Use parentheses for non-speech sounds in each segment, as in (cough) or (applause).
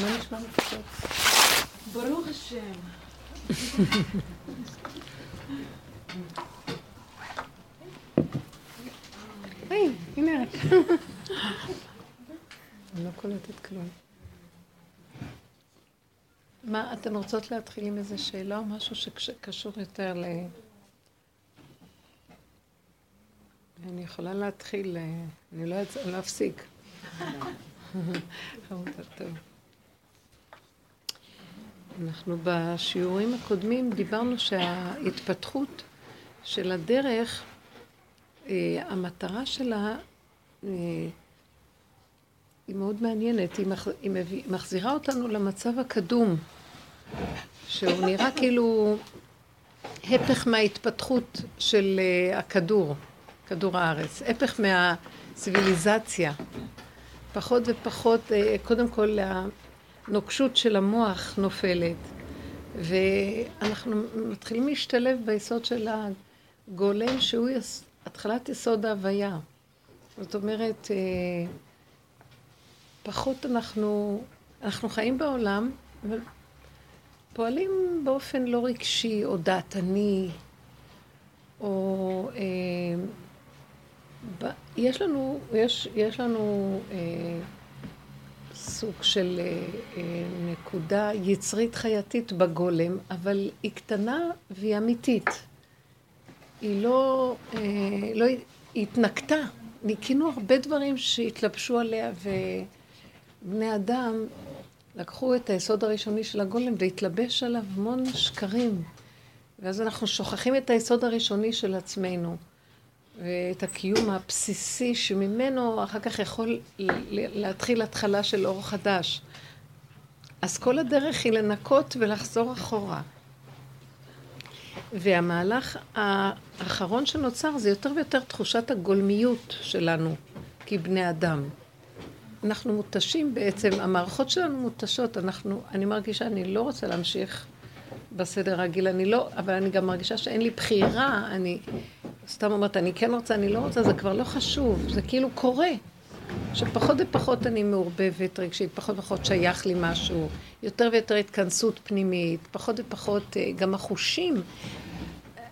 מה נשמע מפצות? ברוך השם. היי, הנה את. אני לא קולטת כלום. מה, אתן רוצות להתחיל עם איזה שאלה או משהו שקשור יותר ל... אני יכולה להתחיל, אה, אני לא, לא אפסיק. אנחנו בשיעורים הקודמים דיברנו שההתפתחות של הדרך, אה, המטרה שלה אה, היא מאוד מעניינת, היא מחזירה אותנו למצב הקדום, שהוא נראה כאילו הפך מההתפתחות של הכדור. כדור הארץ, הפך מהציוויליזציה. פחות ופחות, אה, קודם כל הנוקשות של המוח נופלת, ואנחנו מתחילים להשתלב ביסוד של הגולם שהוא יס... התחלת יסוד ההוויה. זאת אומרת, אה, פחות אנחנו, אנחנו חיים בעולם, ופועלים באופן לא רגשי או דעתני, או אה, יש לנו, יש, יש לנו אה, סוג של אה, אה, נקודה יצרית חייתית בגולם, אבל היא קטנה והיא אמיתית. היא לא, אה, לא היא התנקתה. ניקינו הרבה דברים שהתלבשו עליה, ובני אדם לקחו את היסוד הראשוני של הגולם והתלבש עליו המון שקרים. ואז אנחנו שוכחים את היסוד הראשוני של עצמנו. ואת הקיום הבסיסי שממנו אחר כך יכול להתחיל התחלה של אור חדש. אז כל הדרך היא לנקות ולחזור אחורה. והמהלך האחרון שנוצר זה יותר ויותר תחושת הגולמיות שלנו כבני אדם. אנחנו מותשים בעצם, המערכות שלנו מותשות, אנחנו, אני מרגישה, אני לא רוצה להמשיך בסדר רגיל, אני לא, אבל אני גם מרגישה שאין לי בחירה, אני סתם אומרת, אני כן רוצה, אני לא רוצה, זה כבר לא חשוב, זה כאילו קורה. שפחות ופחות אני מעורבבת רגשית, פחות ופחות שייך לי משהו, יותר ויותר התכנסות פנימית, פחות ופחות, אה, גם החושים,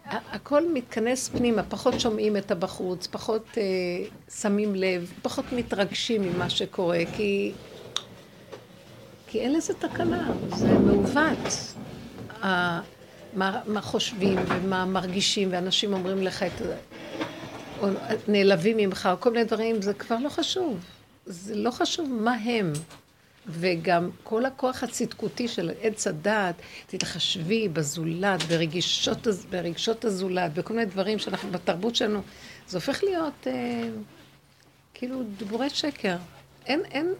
הכל מתכנס פנימה, פחות שומעים את הבחוץ, פחות אה, שמים לב, פחות מתרגשים ממה שקורה, כי, כי אין לזה תקנה, זה מעוות. מה, מה חושבים ומה מרגישים, ואנשים אומרים לך את זה, או נעלבים ממך, או כל מיני דברים, זה כבר לא חשוב. זה לא חשוב מה הם. וגם כל הכוח הצדקותי של עץ הדעת, תתחשבי בזולת, ברגישות, ברגשות הזולת, בכל מיני דברים שאנחנו בתרבות שלנו, זה הופך להיות אה, כאילו דיבורי שקר. אין, אין,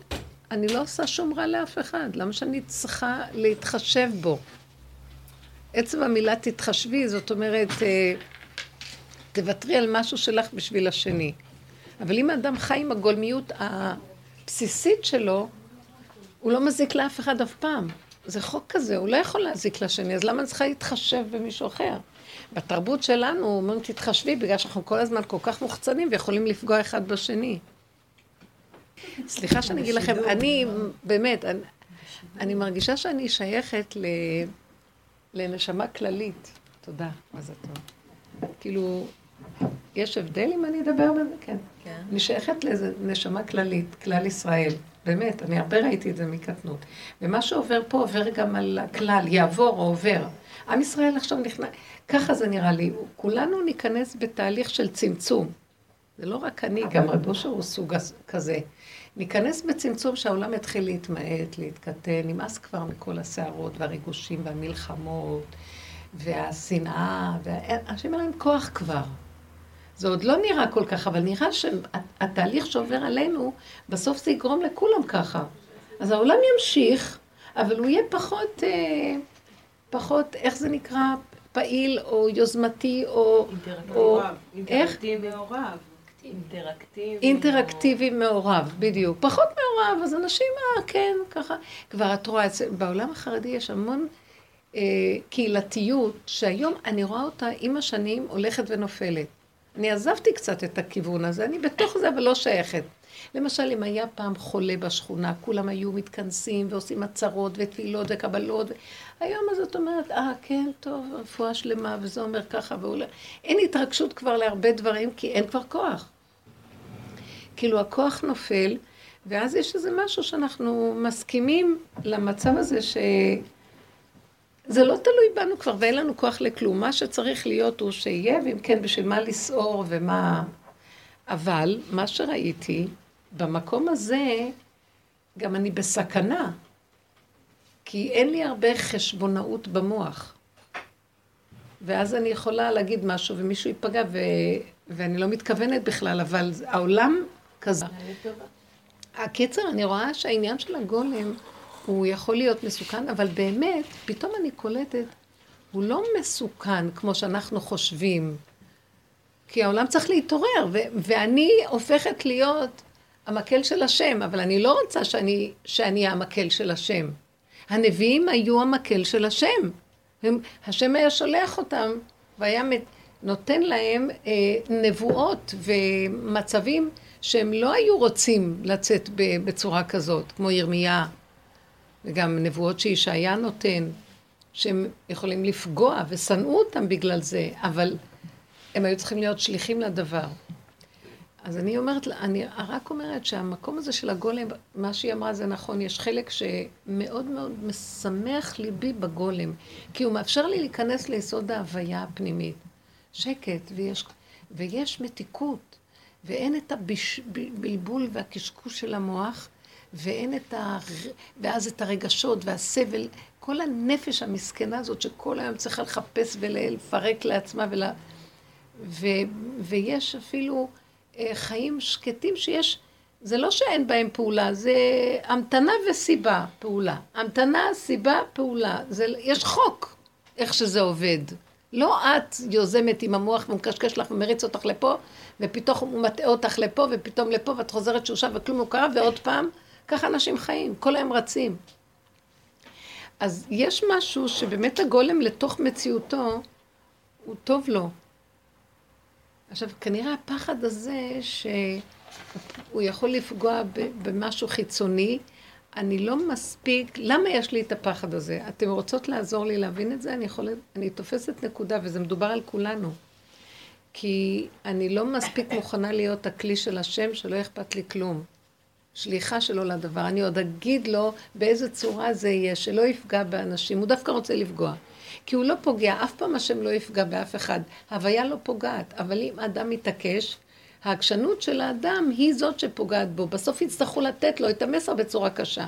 אני לא עושה שום רע לאף אחד, למה שאני צריכה להתחשב בו? עצם המילה תתחשבי, זאת אומרת, אה, תוותרי על משהו שלך בשביל השני. אבל אם האדם חי עם הגולמיות הבסיסית שלו, הוא לא מזיק לאף אחד אף פעם. זה חוק כזה, הוא לא יכול להזיק לשני, אז למה אני צריכה להתחשב במישהו אחר? בתרבות שלנו אומרים תתחשבי, בגלל שאנחנו כל הזמן כל כך מוחצנים ויכולים לפגוע אחד בשני. סליחה שאני אגיד לכם, אני, באמת, אני, אני מרגישה שאני שייכת ל... לנשמה כללית. תודה, מזל טוב. כאילו, יש הבדל אם אני אדבר בזה? כן. כן. אני שייכת לאיזה נשמה כללית, כלל ישראל. באמת, אני הרבה ראיתי את זה מקטנות. ומה שעובר פה עובר גם על הכלל, יעבור או עובר. עם ישראל עכשיו נכנס, ככה זה נראה לי. כולנו ניכנס בתהליך של צמצום. זה לא רק אני, גם רב אושר הוא סוג כזה. ניכנס בצמצום שהעולם יתחיל להתמעט, להתקטן, נמאס כבר מכל הסערות והריגושים והמלחמות והשנאה, ואנשים אין להם כוח כבר. זה עוד לא נראה כל כך, אבל נראה שהתהליך שעובר עלינו, בסוף זה יגרום לכולם ככה. אז העולם ימשיך, אבל הוא יהיה פחות, אה, פחות, איך זה נקרא, פעיל או יוזמתי או... אינטראקטיבי. או, איך? מעורב. אינטראקטיבי. אינטראקטיבי מעורב, בדיוק. פחות מעורב, אז אנשים, אה, כן, ככה. כבר את רואה, בעולם החרדי יש המון אה, קהילתיות, שהיום אני רואה אותה עם השנים הולכת ונופלת. אני עזבתי קצת את הכיוון הזה, אני בתוך זה אבל לא שייכת. למשל, אם היה פעם חולה בשכונה, כולם היו מתכנסים ועושים הצהרות ותפילות וקבלות. היום אז את אומרת, אה, כן, טוב, רפואה שלמה, וזה אומר ככה, ואולי... אין התרגשות כבר להרבה דברים, כי אין כבר כוח. כאילו, הכוח נופל, ואז יש איזה משהו שאנחנו מסכימים למצב הזה ש... זה לא תלוי בנו כבר, ואין לנו כוח לכלום. מה שצריך להיות הוא שיהיה, ואם כן, בשביל מה לסעור ומה... אבל מה שראיתי, במקום הזה, גם אני בסכנה, כי אין לי הרבה חשבונאות במוח. ואז אני יכולה להגיד משהו ומישהו ייפגע, ו... ואני לא מתכוונת בכלל, אבל העולם כזה. הקיצר, אני רואה שהעניין של הגולם הוא יכול להיות מסוכן, אבל באמת, פתאום אני קולטת, הוא לא מסוכן כמו שאנחנו חושבים. כי העולם צריך להתעורר, ו- ואני הופכת להיות המקל של השם, אבל אני לא רוצה שאני, שאני המקל של השם. הנביאים היו המקל של השם. הם, השם היה שולח אותם, והיה נותן להם אה, נבואות ומצבים שהם לא היו רוצים לצאת בצורה כזאת, כמו ירמיה, וגם נבואות שישעיה נותן, שהם יכולים לפגוע, ושנאו אותם בגלל זה, אבל הם היו צריכים להיות שליחים לדבר. אז אני אומרת, אני רק אומרת שהמקום הזה של הגולם, מה שהיא אמרה זה נכון, יש חלק שמאוד מאוד משמח ליבי בגולם, כי הוא מאפשר לי להיכנס ליסוד ההוויה הפנימית. שקט, ויש, ויש מתיקות, ואין את הבלבול והקשקוש של המוח, ואין את ה... ואז את הרגשות והסבל, כל הנפש המסכנה הזאת שכל היום צריכה לחפש ולפרק לעצמה ול... ו... ויש אפילו אה, חיים שקטים שיש, זה לא שאין בהם פעולה, זה המתנה וסיבה, פעולה. המתנה, סיבה, פעולה. זה... יש חוק איך שזה עובד. לא את יוזמת עם המוח ומקשקש לך ומריץ אותך לפה, ופתאום הוא מטעה אותך לפה, ופתאום לפה, ואת חוזרת שושה וכלום לא קרה, ועוד פעם, ככה אנשים חיים, כל היום רצים. אז יש משהו שבאמת הגולם לתוך מציאותו, הוא טוב לו. עכשיו, כנראה הפחד הזה שהוא יכול לפגוע במשהו חיצוני, אני לא מספיק, למה יש לי את הפחד הזה? אתם רוצות לעזור לי להבין את זה? אני יכולת, אני תופסת נקודה, וזה מדובר על כולנו. כי אני לא מספיק מוכנה להיות הכלי של השם, שלא אכפת לי כלום. שליחה שלו לדבר. אני עוד אגיד לו באיזה צורה זה יהיה, שלא יפגע באנשים. הוא דווקא רוצה לפגוע. כי הוא לא פוגע, אף פעם השם לא יפגע באף אחד. הוויה לא פוגעת, אבל אם אדם מתעקש, העקשנות של האדם היא זאת שפוגעת בו. בסוף יצטרכו לתת לו את המסר בצורה קשה.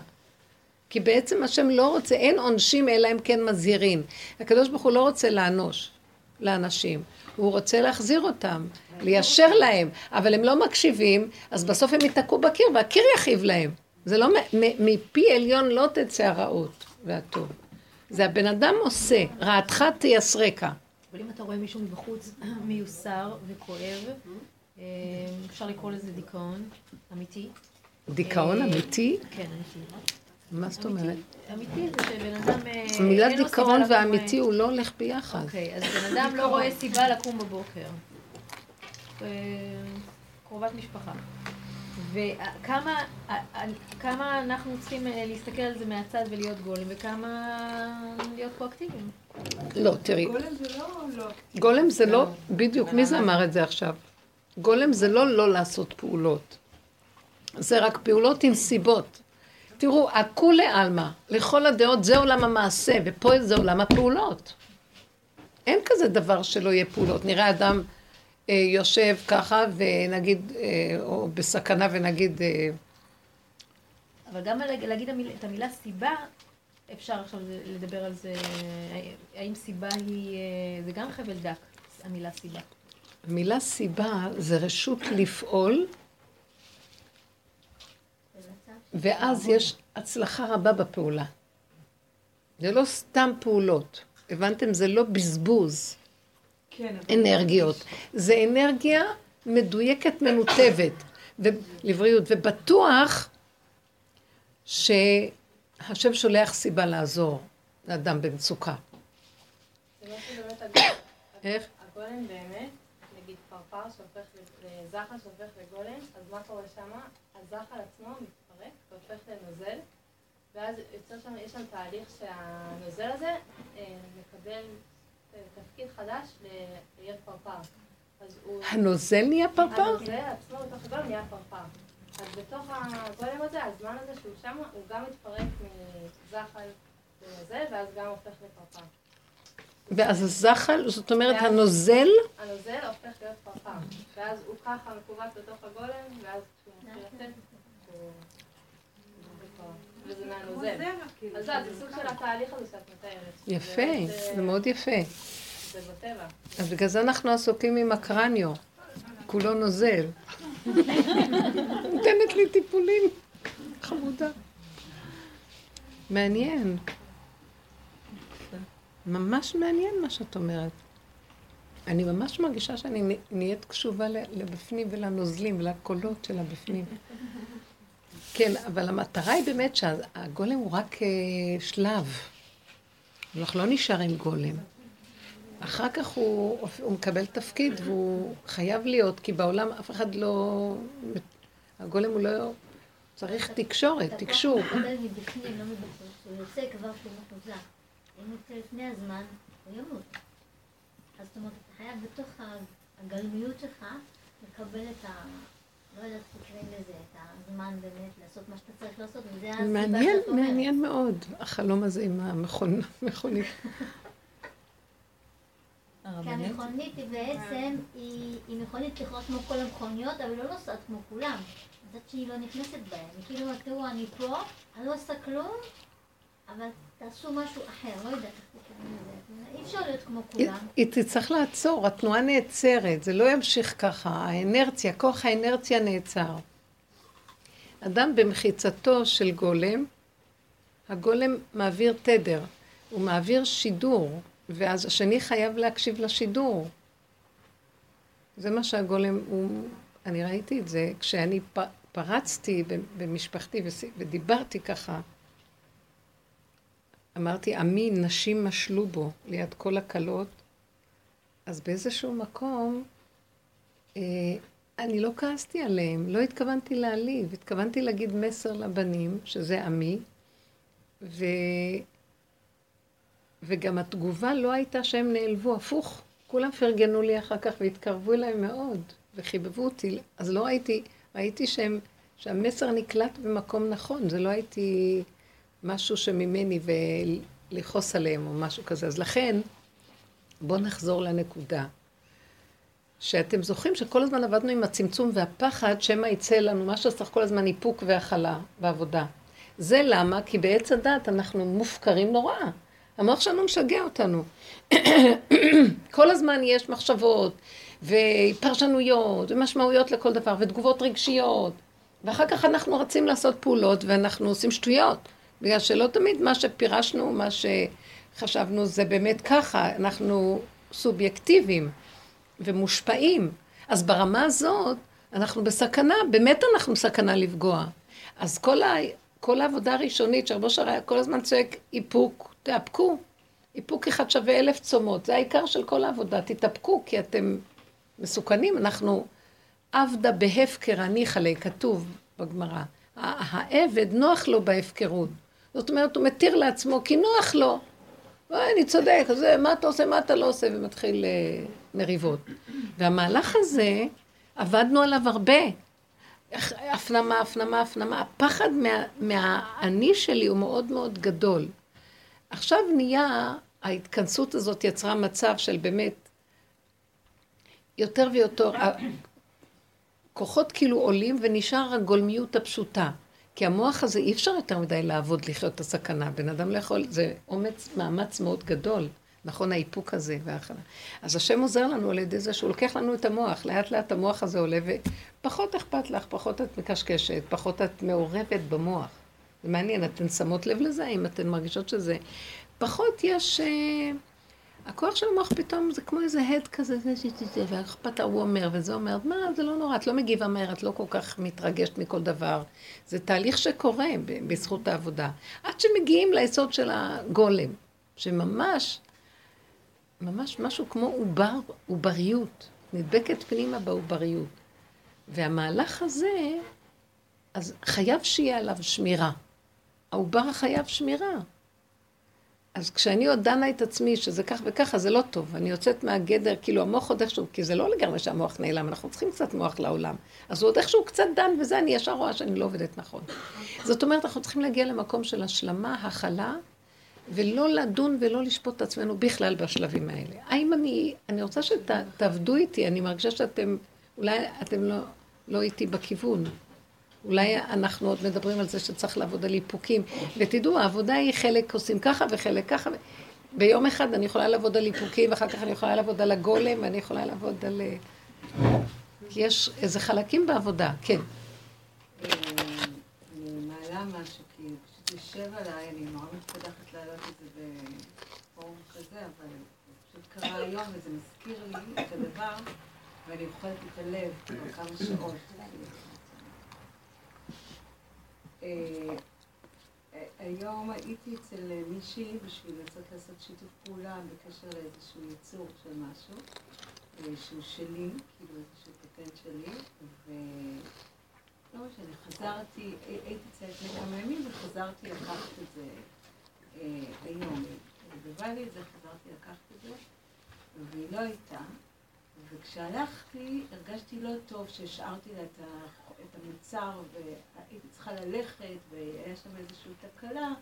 כי בעצם השם לא רוצה, אין עונשים אלא אם כן מזהירים. הקדוש ברוך הוא לא רוצה לענוש לאנשים, הוא רוצה להחזיר אותם, ליישר להם, אבל הם לא מקשיבים, אז בסוף הם ייתקעו בקיר והקיר יכאיב להם. זה לא, מפי עליון לא תצא הרעות והטוב. זה הבן אדם עושה, רעתך תייסרקה. אבל אם אתה רואה מישהו מבחוץ מיוסר וכואב, אה, אפשר לקרוא לזה דיכאון אמיתי. דיכאון אה, אמיתי? כן, אמיתי. מה זאת אומרת? אמיתי זה שבן אדם... אה, המילה דיכאון ואמיתי הוא לא הולך ביחד. אוקיי, אז בן אדם לא רואה סיבה לקום בבוקר. קרובת משפחה. וכמה כמה אנחנו צריכים להסתכל על זה מהצד ולהיות גולם, וכמה להיות פרואקטיביים. לא, תראי. גולם זה לא... לא. גולם זה לא, בדיוק, מי זה אמר את זה עכשיו? גולם זה לא לא לעשות פעולות. זה רק פעולות עם סיבות. תראו, הכולי עלמא, לכל הדעות, זה עולם המעשה, ופה זה עולם הפעולות. אין כזה דבר שלא יהיה פעולות. נראה אדם אה, יושב ככה, ונגיד, אה, או בסכנה, ונגיד... אה, אבל גם להגיד את המילה סיבה, אפשר עכשיו לדבר על זה, האם סיבה היא, אה, זה גם חבל דק, המילה סיבה. המילה סיבה זה רשות לפעול, ואז יש הצלחה רבה בפעולה. זה לא סתם פעולות, הבנתם? זה לא בזבוז כן, אנרגיות. זה אנרגיה מדויקת, מנותבת, לבריאות, ובטוח שהשם שולח סיבה לעזור לאדם במצוקה. איך? הגולם באמת, נגיד פרפר שהופך לזחל שהופך לגולם, אז מה קורה שם? הזחל עצמו מתפרק והופך לנוזל, ואז יוצר שם, יש שם תהליך שהנוזל הזה אה, מקבל אה, תפקיד חדש להיות פרפר. הנוזל נהיה פרפר? הנוזל עצמו בתוך הגולם נהיה פרפר. אז בתוך הגולם הזה, הזמן הזה שהוא שם, הוא גם מתפרק מזחל לנוזל, ואז גם הופך לפרפר. ואז הזחל, זאת אומרת הנוזל? הנוזל הופך להיות פרפר. ואז הוא ככה מכווץ בתוך הגולם, ואז כשהוא מתחיל לצאת, הוא... וזה מהנוזל. אז זה סוג של התהליך הזה שאת מתארת. יפה, זה מאוד יפה. זה בטבע. אז בגלל זה אנחנו עסוקים עם הקרניו. כולו נוזל. נותנת לי טיפולים. חמודה. מעניין. ממש מעניין מה שאת אומרת. אני ממש מרגישה שאני נהיית קשובה לבפנים ולנוזלים ולקולות של הבפנים. כן, אבל המטרה היא באמת שהגולם הוא רק אה, שלב. אנחנו לא נשאר עם גולם. אחר כך הוא, הוא מקבל תפקיד והוא חייב להיות, כי בעולם אף אחד לא... הגולם הוא לא... צריך תקשורת, תקשור. אתה מקבל מבפנים, לא מבפנים. הוא יוצא כבר שהוא מחוזק. אם יוצא לפני הזמן, הוא ימות. אז זאת אומרת, אתה חייב בתוך הגלמיות שלך לקבל את ה... לא יודעת איך תקראי לזה, את הזמן באמת לעשות מה שאתה צריך לעשות, וזה הסיבה שאת אומרת. מעניין מאוד, החלום הזה עם המכונית. כי המכונית היא בעצם, היא מכונית לכאורה כמו כל המכוניות, אבל היא לא נוסעת כמו כולם. זאת שהיא לא נכנסת בהם. היא כאילו, תראו, אני פה, אני לא עושה כלום, אבל תעשו משהו אחר, לא יודעת איך תקראו לזה. אי אפשר להיות כמו כולם. היא תצטרך לעצור, התנועה נעצרת, זה לא ימשיך ככה, האנרציה, כוח האנרציה נעצר. אדם במחיצתו של גולם, הגולם מעביר תדר, הוא מעביר שידור, ואז השני חייב להקשיב לשידור. זה מה שהגולם הוא... אני ראיתי את זה כשאני פרצתי במשפחתי ודיברתי ככה. אמרתי, עמי נשים משלו בו ליד כל הכלות, אז באיזשהו מקום אה, אני לא כעסתי עליהם, לא התכוונתי להעליב, התכוונתי להגיד מסר לבנים, שזה עמי, ו... וגם התגובה לא הייתה שהם נעלבו, הפוך, כולם פרגנו לי אחר כך והתקרבו אליי מאוד, וחיבבו אותי, אז לא ראיתי, ראיתי שהם, שהמסר נקלט במקום נכון, זה לא הייתי משהו שממני ולכעוס עליהם או משהו כזה. אז לכן, בואו נחזור לנקודה. שאתם זוכרים שכל הזמן עבדנו עם הצמצום והפחד, שמא יצא לנו מה שצריך כל הזמן איפוק והכלה בעבודה. זה למה? כי בעץ הדת אנחנו מופקרים נורא. המוח שלנו משגע אותנו. (coughs) כל הזמן יש מחשבות, ופרשנויות, ומשמעויות לכל דבר, ותגובות רגשיות. ואחר כך אנחנו רצים לעשות פעולות, ואנחנו עושים שטויות. בגלל שלא תמיד מה שפירשנו, מה שחשבנו זה באמת ככה, אנחנו סובייקטיביים ומושפעים. אז ברמה הזאת אנחנו בסכנה, באמת אנחנו בסכנה לפגוע. אז כל, ה, כל העבודה הראשונית שרבו שר היה כל הזמן צועק איפוק, תאפקו. איפוק אחד שווה אלף צומות, זה העיקר של כל העבודה, תתאפקו כי אתם מסוכנים. אנחנו עבדה בהפקר הניחא ליה, כתוב בגמרא. העבד נוח לו בהפקרות. זאת אומרת, הוא מתיר לעצמו כי נוח לו. אני צודק, אז מה אתה עושה, מה אתה לא עושה, ומתחיל אה, מריבות. והמהלך הזה, עבדנו עליו הרבה. הפנמה, הפנמה, הפנמה. הפחד מה, מהאני שלי הוא מאוד מאוד גדול. עכשיו נהיה, ההתכנסות הזאת יצרה מצב של באמת יותר ויותר, כוחות כאילו עולים ונשאר הגולמיות הפשוטה. כי המוח הזה אי אפשר יותר מדי לעבוד לחיות את הסכנה. בן אדם לא יכול, זה אומץ, מאמץ מאוד גדול. נכון, האיפוק הזה וההכנה. אז השם עוזר לנו על ידי זה שהוא לוקח לנו את המוח. לאט לאט המוח הזה עולה, ופחות אכפת לך, פחות את מקשקשת, פחות את מעורבת במוח. זה מעניין, אתן שמות לב לזה, אם אתן מרגישות שזה... פחות יש... אה, הכוח של המוח פתאום זה כמו איזה הד כזה, זה זה, ואכפת ההוא אומר, וזה אומר, מה, זה לא נורא, את לא מגיבה מהר, את לא כל כך מתרגשת מכל דבר. זה תהליך שקורה בזכות העבודה. עד שמגיעים ליסוד של הגולם, שממש, ממש משהו כמו עובר, עובריות. נדבקת פנימה בעובריות. והמהלך הזה, אז חייב שיהיה עליו שמירה. העובר חייב שמירה. אז כשאני עוד דנה את עצמי שזה כך וככה, זה לא טוב. אני יוצאת מהגדר, כאילו המוח עוד איכשהו, כי זה לא לגמרי שהמוח נעלם, אנחנו צריכים קצת מוח לעולם. אז הוא עוד איכשהו קצת דן וזה, אני ישר רואה שאני לא עובדת נכון. זאת אומרת, אנחנו צריכים להגיע למקום של השלמה, הכלה, ולא לדון ולא לשפוט את עצמנו בכלל בשלבים האלה. האם אני, אני רוצה שתעבדו איתי, אני מרגישה שאתם, אולי אתם לא, לא איתי בכיוון. אולי אנחנו עוד מדברים על זה שצריך לעבוד על איפוקים. ותדעו, העבודה היא חלק עושים ככה וחלק ככה. ביום אחד אני יכולה לעבוד על איפוקים, ואחר כך אני יכולה לעבוד על הגולם, ואני יכולה לעבוד על... אה, יש איזה חלקים בעבודה, כן. אני מעלה משהו, כי פשוט יושב עליי, אני נורא מתפתחת להעלות את זה בפורום כזה, אבל פשוט קרה היום וזה מזכיר לי את הדבר, ואני אוכלת את הלב כבר כמה שעות. אה, היום הייתי אצל מישהי בשביל לצאת לעשות שיתוף פעולה בקשר לאיזשהו ייצור של משהו, אה, שהוא שלי, כאילו איזשהו פטנט שלי, ו... לא משנה, חזרתי, הייתי אצלה לפני כמה ימים וחזרתי לקחת את זה אה, היום. ובא לי את זה, חזרתי לקחת את זה, והיא לא הייתה. וכשהלכתי, הרגשתי לא טוב שהשארתי לה את, ה, את המוצר והייתי צריכה ללכת והיה שם איזושהי תקלה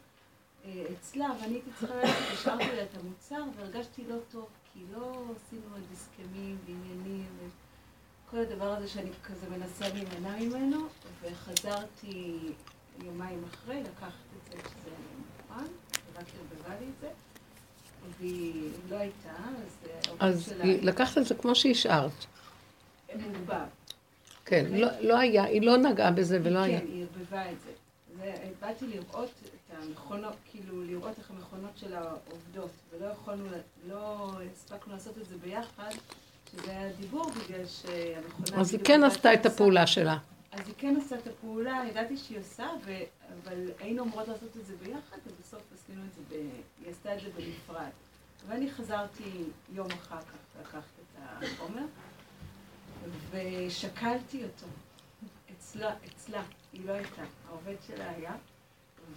אה, אצלה ואני הייתי צריכה ללכת, (coughs) השארתי לה את המוצר והרגשתי לא טוב כי לא עשינו עוד הסכמים ועניינים וכל הדבר הזה שאני כזה מנסה להימנע ממנו וחזרתי יומיים אחרי לקחת את זה כשזה מוכן, ורק ערבבה לי את זה והיא לא הייתה, אז... אז לקחת את זה כמו שהשארת. מעורבב. כן, לא, לא היה, היא לא נגעה בזה ולא כן, היה. כן, היא ערבבה את זה. באתי לראות את המכונות, כאילו לראות איך המכונות שלה עובדות, ולא יכולנו, לא הספקנו לעשות את זה ביחד, שזה היה דיבור בגלל שהמכונה... אז היא כן עשתה את הפעולה שלה. אז היא כן עשתה את הפעולה, ידעתי שהיא עושה, ו... אבל היינו אמורות לעשות את זה ביחד, ובסוף עשינו את זה, ב... היא עשתה את זה בנפרד. ואני חזרתי יום אחר כך לקחת את החומר, ושקלתי אותו. אצלה, אצלה, היא לא הייתה, העובד שלה היה,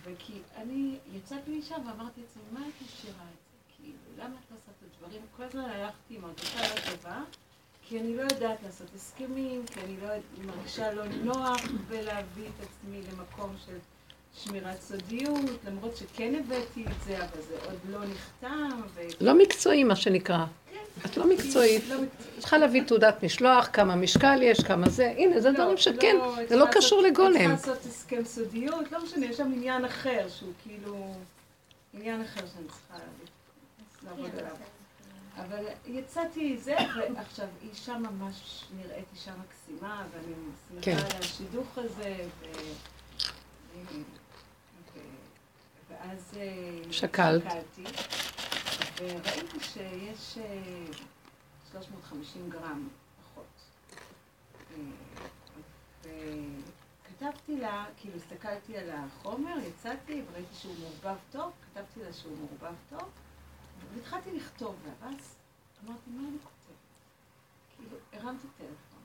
וכי אני יצאתי משם ואמרתי לעצמי, מה את משאירה את זה? כאילו, למה את עושה את הדברים? כל הזמן הלכתי עם הרגשה לא טובה. כי אני לא יודעת לעשות הסכמים, כי אני לא מרגישה לא נוח בלהביא את עצמי למקום של שמירת סודיות, למרות שכן הבאתי את זה, אבל זה עוד לא נחתם. ו... לא מקצועי, מה שנקרא. את לא מקצועית. לא צריכה להביא תעודת משלוח, כמה משקל יש, כמה זה. הנה, זה לא, דברים שכן, לא, זה לא קשור לגולם. צריכה לעשות הסכם סודיות, לא משנה, יש שם עניין אחר, שהוא כאילו... עניין אחר שאני צריכה לעבוד עליו. אבל יצאתי זה, ועכשיו היא אישה ממש נראית אישה מקסימה, ואני שמחה כן. על השידוך הזה, ו... ואז אה, שקלת. שקלתי, וראיתי שיש 350 אה, גרם פחות. אה, וכתבתי לה, כאילו הסתכלתי על החומר, יצאתי וראיתי שהוא מעורבב טוב, כתבתי לה שהוא מעורבב טוב. והתחלתי לכתוב לה, ואז אמרתי, מה אני כותבת? כאילו, הרמתי טלפון,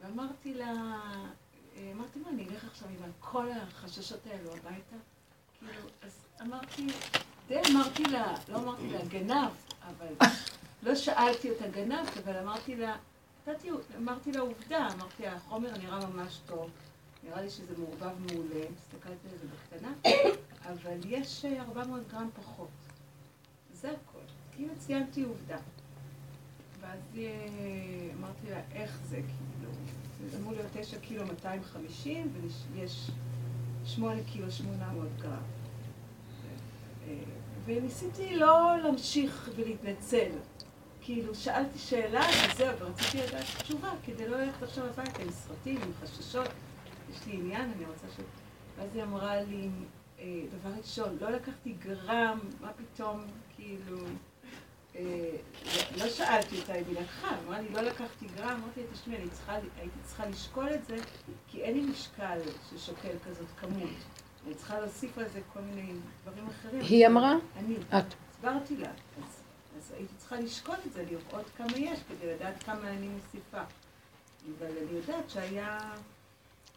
ואמרתי לה, אמרתי, מה, אני אלך עכשיו עם כל החששות האלו הביתה? כאילו, אז אמרתי, די אמרתי לה, לא אמרתי לה, גנב, אבל לא שאלתי אותה גנב, אבל אמרתי לה, נתתי, אמרתי לה עובדה, אמרתי לה, החומר נראה ממש טוב, נראה לי שזה מעורבב מעולה, הסתכלתי על זה בקטנה, אבל יש 400 גרם פחות. זה הכל. כאילו ציינתי עובדה. ואז אה, אמרתי לה, איך זה, כאילו? זה אמור להיות 9 קילו 250, ויש 8 קילו 800 גרם. וניסיתי לא להמשיך ולהתנצל. כאילו, שאלתי שאלה וזהו, ורציתי לדעת תשובה, כדי לא ללכת עכשיו הביתה עם סרטים, עם חששות. יש לי עניין, אני רוצה ש... ואז היא אמרה לי, אה, דבר ראשון, לא לקחתי גרם, מה פתאום, כאילו, אה, לא שאלתי אותה אם היא לקחה, אמרה לי, לא לקחתי גרם, אמרתי לה, תשמעי, הייתי צריכה לשקול את זה, כי אין לי משקל ששוקל כזאת כמות. אני צריכה להוסיף על זה כל מיני דברים אחרים. היא אמרה? אני. את. הסברתי לה. אז הייתי צריכה לשקול את זה, לראות כמה יש, כדי לדעת כמה אני מוסיפה. אבל אני יודעת שהיה...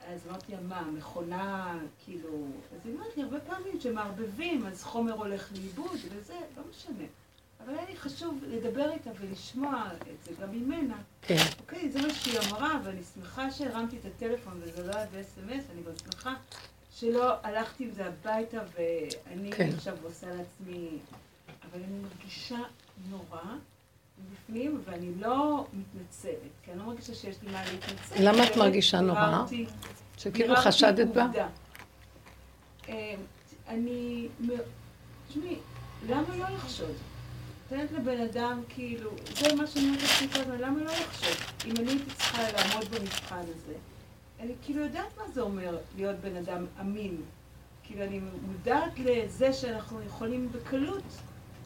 אז אמרתי לה, מה, מכונה, כאילו... אז היא אמרת לי הרבה פעמים שמערבבים, אז חומר הולך לאיבוד וזה, לא משנה. אבל היה לי חשוב לדבר איתה ולשמוע את זה גם ממנה. כן. אוקיי, זה מה שהיא אמרה, ואני שמחה שהרמתי את הטלפון וזה לא היה ב-SMS, אני גם שמחה שלא הלכתי עם זה הביתה ואני כן. עכשיו עושה לעצמי... אבל אני מרגישה נורא מבפנים, ואני לא מתנצלת, כי אני לא מרגישה שיש לי מה להתנצל. למה את מרגישה נורא? שכאילו חשדת בה? אה, אני... תשמעי, למה לא לחשוד? נותנת לבן אדם, כאילו, זה מה שאני אומרת לעצמי כל הזמן, למה לא לחשוד? אם אני הייתי צריכה לעמוד במבחן הזה, אני כאילו יודעת מה זה אומר להיות בן אדם אמין. כאילו, אני מודעת לזה שאנחנו יכולים בקלות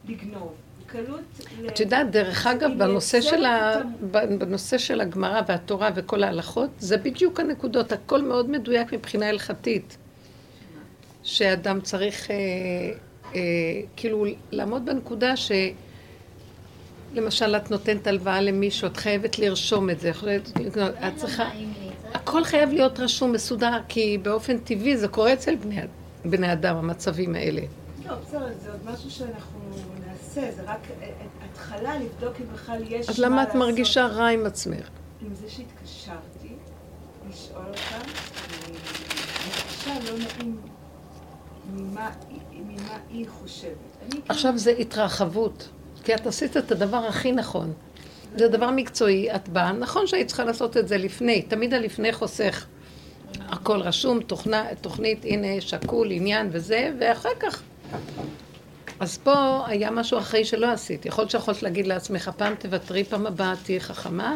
לגנוב, בקלות... את יודעת, דרך אגב, בנושא של, ה... את בנושא של הגמרא והתורה וכל ההלכות, זה בדיוק הנקודות, הכל מאוד מדויק מבחינה הלכתית. שאדם צריך אה, אה, כאילו לעמוד בנקודה ש... למשל, את נותנת הלוואה למישהו, את חייבת לרשום את זה, את אין צריכה... הכל חייב להיות רשום, מסודר, כי באופן טבעי זה קורה אצל בני, בני אדם, המצבים האלה. לא, בסדר, זה עוד משהו שאנחנו נעשה, זה רק התחלה לבדוק אם בכלל יש אז מה למה את לעשות. מרגישה רע עם עצמך? עם זה שהתקשרתי, לשאול אותה, אני מרגישה לא נעים ממה, ממה היא חושבת. כאילו- עכשיו זה התרחבות, כי את עשית את הדבר הכי נכון. זה דבר מקצועי, את באה, נכון שהיית צריכה לעשות את זה לפני, תמיד הלפני חוסך. הכל רשום, תוכנה, תוכנית, הנה, שקול, עניין וזה, ואחר כך. אז פה היה משהו אחרי שלא עשית. יכול להיות שיכולת להגיד לעצמך, פעם תוותרי, פעם הבאה תהיי חכמה,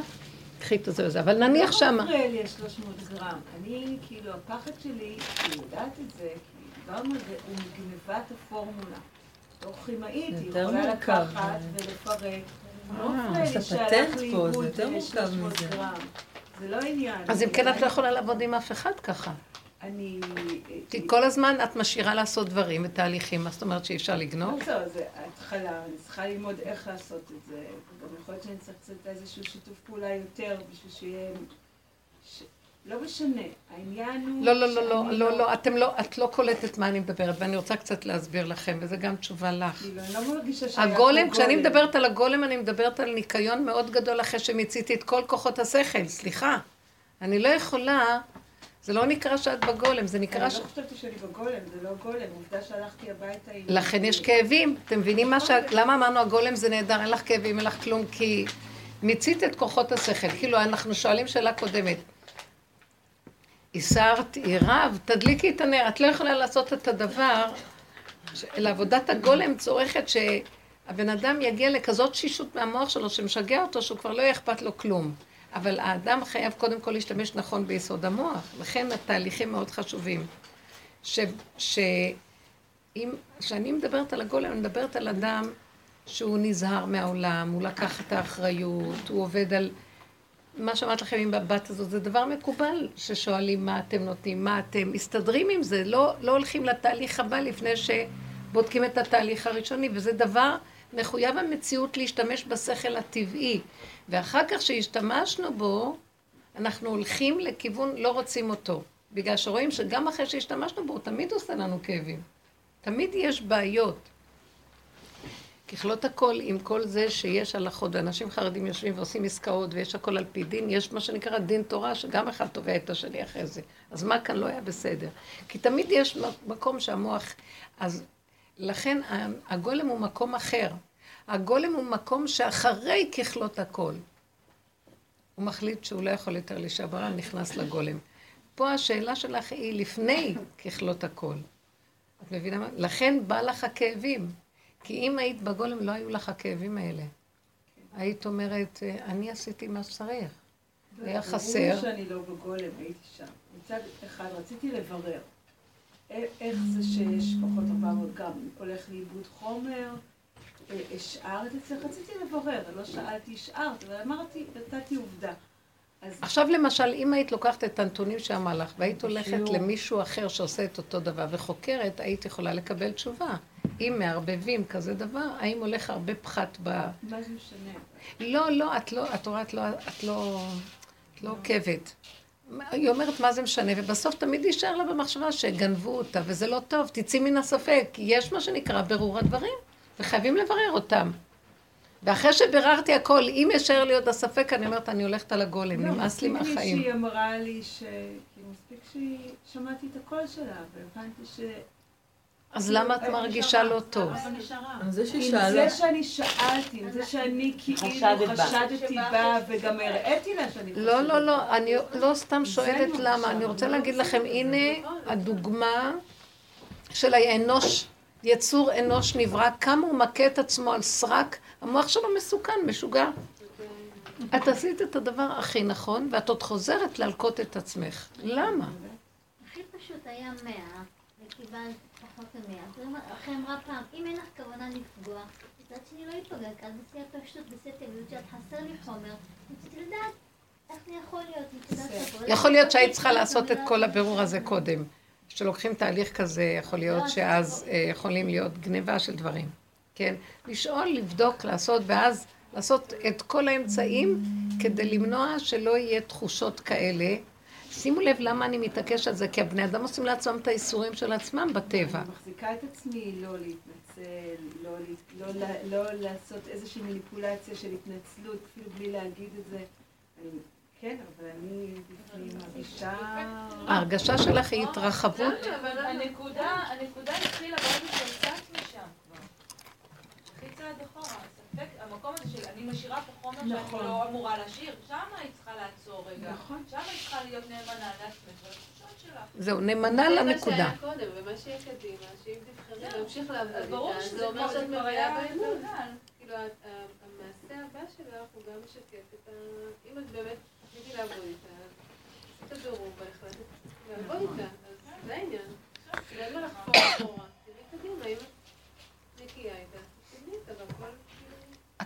קחי את זה וזה, אבל נניח לא שמה. מפריע לי ה-300 גרם. אני, כאילו, הפחד שלי, היא יודעת את זה, כי דיברנו על זה, הוא מגנבת הפורמולה. בתור כימאית, היא יכולה. לקחת ולפרק. אה, מפריע זה לי שהלך פטנט פה, זה יותר מורכב 300 מזה. זה לא עניין. אז אם כן, את לא יכולה לעבוד עם אף אחד ככה. אני... כי כל הזמן את משאירה לעשות דברים ותהליכים, מה זאת אומרת שאי אפשר לגנוב? לא זה התחלה, אני צריכה ללמוד איך לעשות את זה. גם יכול להיות שאני צריך קצת איזשהו שיתוף פעולה יותר בשביל שיהיה... לא משנה, העניין הוא... לא, לא, לא, לא, שאני לא, לא, אתם לא, את לא קולטת מה אני מדברת, ואני רוצה קצת להסביר לכם, וזה גם תשובה לך. כאילו, אני לא מרגישה שהיה הגולם, כשאני. מדברת על הגולם, אני מדברת על ניקיון מאוד גדול אחרי שמיציתי את כל כוחות השכל, סליחה. אני לא יכולה, זה לא נקרא שאת בגולם, זה נקרא אני ש... לא חשבתי שאני בגולם, זה לא גולם, עובדה שהלכתי הביתה עם... לכן יש כאבים. אתם מבינים מה ש... למה אמרנו הגולם זה נהדר, אין לך כאבים, אין לך כלום, כי מיצית את כוחות השכל. כאילו, אנחנו שואלים שאלה קודמת. הסרת, עירב, תדליקי את הנר. את לא יכולה לעשות את הדבר, לעבודת הגולם צורכת שהבן אדם יגיע לכזאת שישות מהמוח שלו, שמשגע אותו, שהוא כבר לא יהיה אכפת לו כלום. אבל האדם חייב קודם כל להשתמש נכון ביסוד המוח. לכן התהליכים מאוד חשובים. כשאני מדברת על הגולם, אני מדברת על אדם שהוא נזהר מהעולם, הוא לקח את האחריות, הוא עובד על... מה שאמרת לכם עם הבת הזאת, זה דבר מקובל ששואלים מה אתם נותנים, מה אתם מסתדרים עם זה, לא, לא הולכים לתהליך הבא לפני שבודקים את התהליך הראשוני, וזה דבר מחויב המציאות להשתמש בשכל הטבעי. ואחר כך שהשתמשנו בו, אנחנו הולכים לכיוון, לא רוצים אותו. בגלל שרואים שגם אחרי שהשתמשנו בו, הוא תמיד עושה לנו כאבים. תמיד יש בעיות. ככלות הכל, עם כל זה שיש הלכות, ואנשים חרדים יושבים ועושים עסקאות, ויש הכל על פי דין, יש מה שנקרא דין תורה, שגם אחד תובע את השני אחרי זה. אז מה כאן לא היה בסדר? כי תמיד יש מקום שהמוח... אז לכן הגולם הוא מקום אחר. הגולם הוא מקום שאחרי ככלות הכל. הוא מחליט שהוא לא יכול יותר להישבר, נכנס לגולם. פה השאלה שלך היא לפני ככלות הכל. את מבינה מה? לכן בא לך הכאבים. כי אם היית בגולם, לא היו לך הכאבים האלה. היית אומרת, אני עשיתי מה שצריך. היה חסר. ברור שאני לא בגולם, הייתי שם. מצד אחד, רציתי לברר איך זה שיש פחות 400 גרם, הולך לאיבוד חומר, השארת אצלך, רציתי לברר, לא שאלתי, השארת, אבל אמרתי, נתתי עובדה. עכשיו למשל, אם היית לוקחת את הנתונים שאמר לך, והיית הולכת למישהו אחר שעושה את אותו דבר וחוקרת, היית יכולה לקבל תשובה. אם מערבבים כזה דבר, האם הולך הרבה פחת ב... מה זה משנה? לא, לא, את לא, את רואה, את לא, את לא, את לא עוקבת. היא אומרת מה זה משנה, ובסוף תמיד יישאר לה במחשבה שגנבו אותה, וזה לא טוב, תצאי מן הספק, יש מה שנקרא ברור הדברים, וחייבים לברר אותם. ואחרי שביררתי הכל, אם יישאר לי עוד הספק, אני אומרת, אני הולכת על הגולם, לא, נמאס לי מספיק מהחיים. שהיא אמרה לי ש... כאילו, מספיק שהיא... שמעתי את הקול שלה, והבנתי ש... אז למה את מרגישה לא טוב? נשארה. זה זה שאני שאלתי, עם זה שאני כאילו. חשדתי בה, וגם הראיתי לה שאני חושדת. לא, לא, לא, אני לא סתם שואלת למה, מה אני רוצה להגיד לא לכם. הנה הדוגמה של האנוש, יצור אנוש נברא, כמה הוא מכה את עצמו על סרק, המוח שלו מסוכן, משוגע. את עשית את הדבר הכי נכון, ואת עוד חוזרת להלקות את עצמך. למה? הכי פשוט היה מאה, וקיבלת פחות ממאה. אחרי אמרה פעם, אם אין לך כוונה לפגוע, מצד שני לא ייפגע, כי את בשיא הפשטות, בשיא הטבעיות שאת חסר לי חומר, רציתי לדעת איך זה יכול להיות. יכול להיות שהיית צריכה לעשות את כל הבירור הזה קודם. כשלוקחים תהליך כזה, יכול להיות שאז אה, יכולים להיות גניבה של דברים. כן? לשאול, לבדוק, לעשות, ואז לעשות את כל האמצעים כדי למנוע שלא יהיה תחושות כאלה. שימו לב למה אני מתעקש על זה, כי הבני אדם עושים לעצמם את האיסורים של עצמם בטבע. אני מחזיקה את עצמי לא להתנצל, לא, ל- לא, ל- לא לעשות איזושהי מניפולציה של התנצלות, אפילו בלי להגיד את זה. אני, כן, אבל אני מרגישה... ההרגשה שלך היא התרחבות. הנקודה, הנקודה התחילה ברגע שיצאת צעד אחורה. הספק, המקום הזה של אני משאירה פה חומר שאני נכון. לא אמורה להשאיר, שם היית צריכה לעצור רגע. נכון. שם היית צריכה להיות נאמנה לעצמך ולתחושות שלך. זהו, נאמנה זה לנקודה. מה שהיה קודם, ומה שיהיה קדימה, שאם תבחרי. להמשיך לעבוד איתה, שזה זה אומר שאת זה כבר מביאה היה באמון. כאילו, המעשה הבא שלך הוא גם משקף את ה... אם את באמת רציתי לעבוד איתה, עשית בירור והחלטת לעבוד איתה, אז זה העניין. תראי קדימה, אם את נקייה איתה.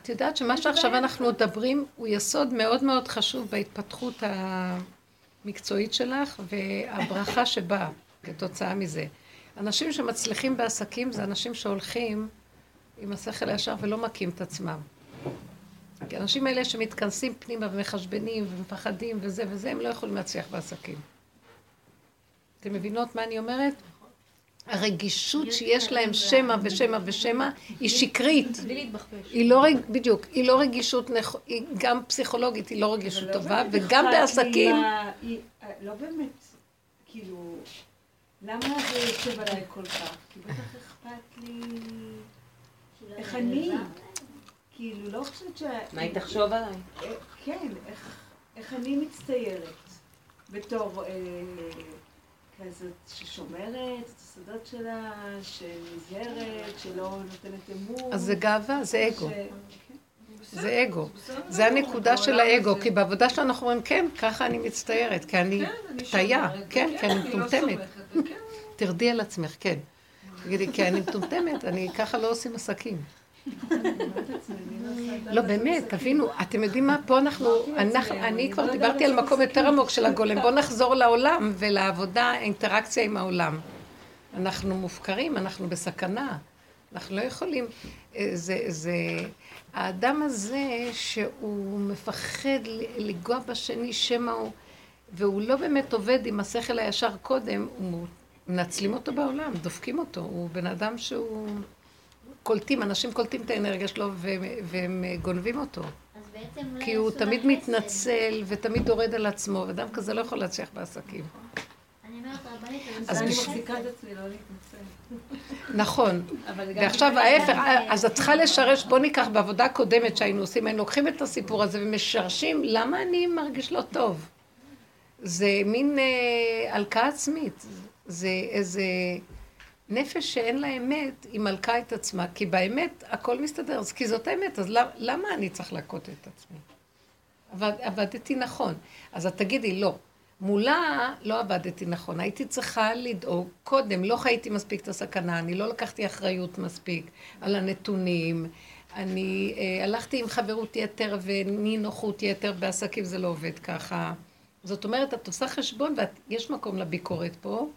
את יודעת שמה שעכשיו אנחנו מדברים הוא יסוד מאוד מאוד חשוב בהתפתחות המקצועית שלך והברכה שבאה כתוצאה מזה. אנשים שמצליחים בעסקים זה אנשים שהולכים עם השכל הישר ולא מכים את עצמם. כי האנשים האלה שמתכנסים פנימה ומחשבנים ומפחדים וזה וזה, הם לא יכולים להצליח בעסקים. אתם מבינות מה אני אומרת? הרגישות שיש להם שמא ושמא ושמא היא שקרית. בלי להתבחבש. היא לא, בדיוק, היא לא רגישות. היא גם פסיכולוגית, היא לא רגישות לא טובה, וגם בעסקים, אה, לא באמת, כאילו, למה זה יושב עליי כל כך? כי בטח אכפת לי, איך אני? כאילו, לא חושבת ש... מה היא תחשוב עליי? אה, כן, איך, איך אני מצטיירת בתור כזאת ששומרת את הסודות שלה, שנזהרת, שלא נותנת אמון. אז זה גאווה, זה אגו. כן. זה אגו. זה הנקודה של האגו, כי בעבודה שלנו אנחנו אומרים, כן, ככה אני מצטיירת, כי אני פתיה, כן, כי אני מטומטמת. תרדי על עצמך, כן. תגידי, כי אני מטומטמת, אני ככה לא עושים עסקים. לא, באמת, תבינו, אתם יודעים מה? פה אנחנו, אני כבר דיברתי על מקום יותר עמוק של הגולם. בואו נחזור לעולם ולעבודה, האינטראקציה עם העולם. אנחנו מופקרים, אנחנו בסכנה. אנחנו לא יכולים... אה, זה, זה... האדם הזה שהוא מפחד ל- לגוע בשני, שמא הוא... והוא לא באמת עובד עם השכל הישר קודם, הוא... מנצלים אותו בעולם, דופקים אותו. הוא בן אדם שהוא... קולטים, אנשים קולטים את האנרגיה שלו והם, והם גונבים אותו. אז בעצם אולי כי הוא תמיד. מתנצל ותמיד יורד על עצמו, ואדם כזה לא יכול להצליח בעסקים. אז אז אני בש- מחזיקה את עצמי לא להתנצל. נכון. ועכשיו ההפך, אז את צריכה לשרש, בוא ניקח בעבודה קודמת שהיינו עושים, היינו לוקחים את הסיפור הזה ומשרשים, למה אני מרגיש לא טוב? זה מין אה, הלקאה עצמית, זה איזה נפש שאין לה אמת, היא מלקה את עצמה, כי באמת הכל מסתדר, אז כי זאת האמת, אז למ- למה אני צריך להכות את עצמי? עבד, עבדתי נכון. אז את תגידי, לא. מולה לא עבדתי נכון, הייתי צריכה לדאוג קודם, לא חייתי מספיק את הסכנה, אני לא לקחתי אחריות מספיק על הנתונים, אני אה, הלכתי עם חברות יתר ונינוחות יתר בעסקים, זה לא עובד ככה. זאת אומרת, את עושה חשבון ויש מקום לביקורת פה,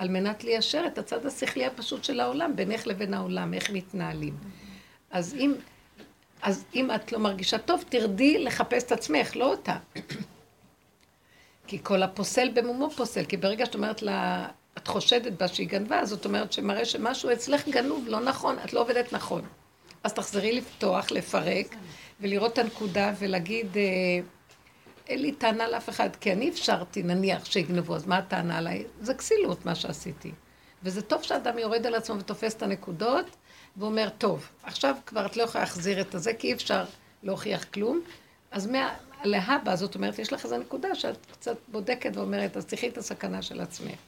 על מנת ליישר את הצד השכלי הפשוט של העולם, בינך לבין העולם, איך מתנהלים. אז אם, אז אם את לא מרגישה טוב, תרדי לחפש את עצמך, לא אותה. כי כל הפוסל במומו פוסל, כי ברגע שאת אומרת לה, את חושדת בה שהיא גנבה, זאת אומרת שמראה שמשהו אצלך גנוב, לא נכון, את לא עובדת נכון. אז תחזרי לפתוח, לפרק, ולראות את הנקודה ולהגיד, אה, אין לי טענה לאף אחד, כי אני אפשרתי, נניח, שיגנבו, אז מה הטענה עליי? זה כסילות מה שעשיתי. וזה טוב שאדם יורד על עצמו ותופס את הנקודות, ואומר, טוב, עכשיו כבר את לא יכולה להחזיר את הזה, כי אי אפשר להוכיח כלום. אז מה, להבא, זאת אומרת, יש לך איזו נקודה שאת קצת בודקת ואומרת, אז תחי את הסכנה של עצמך.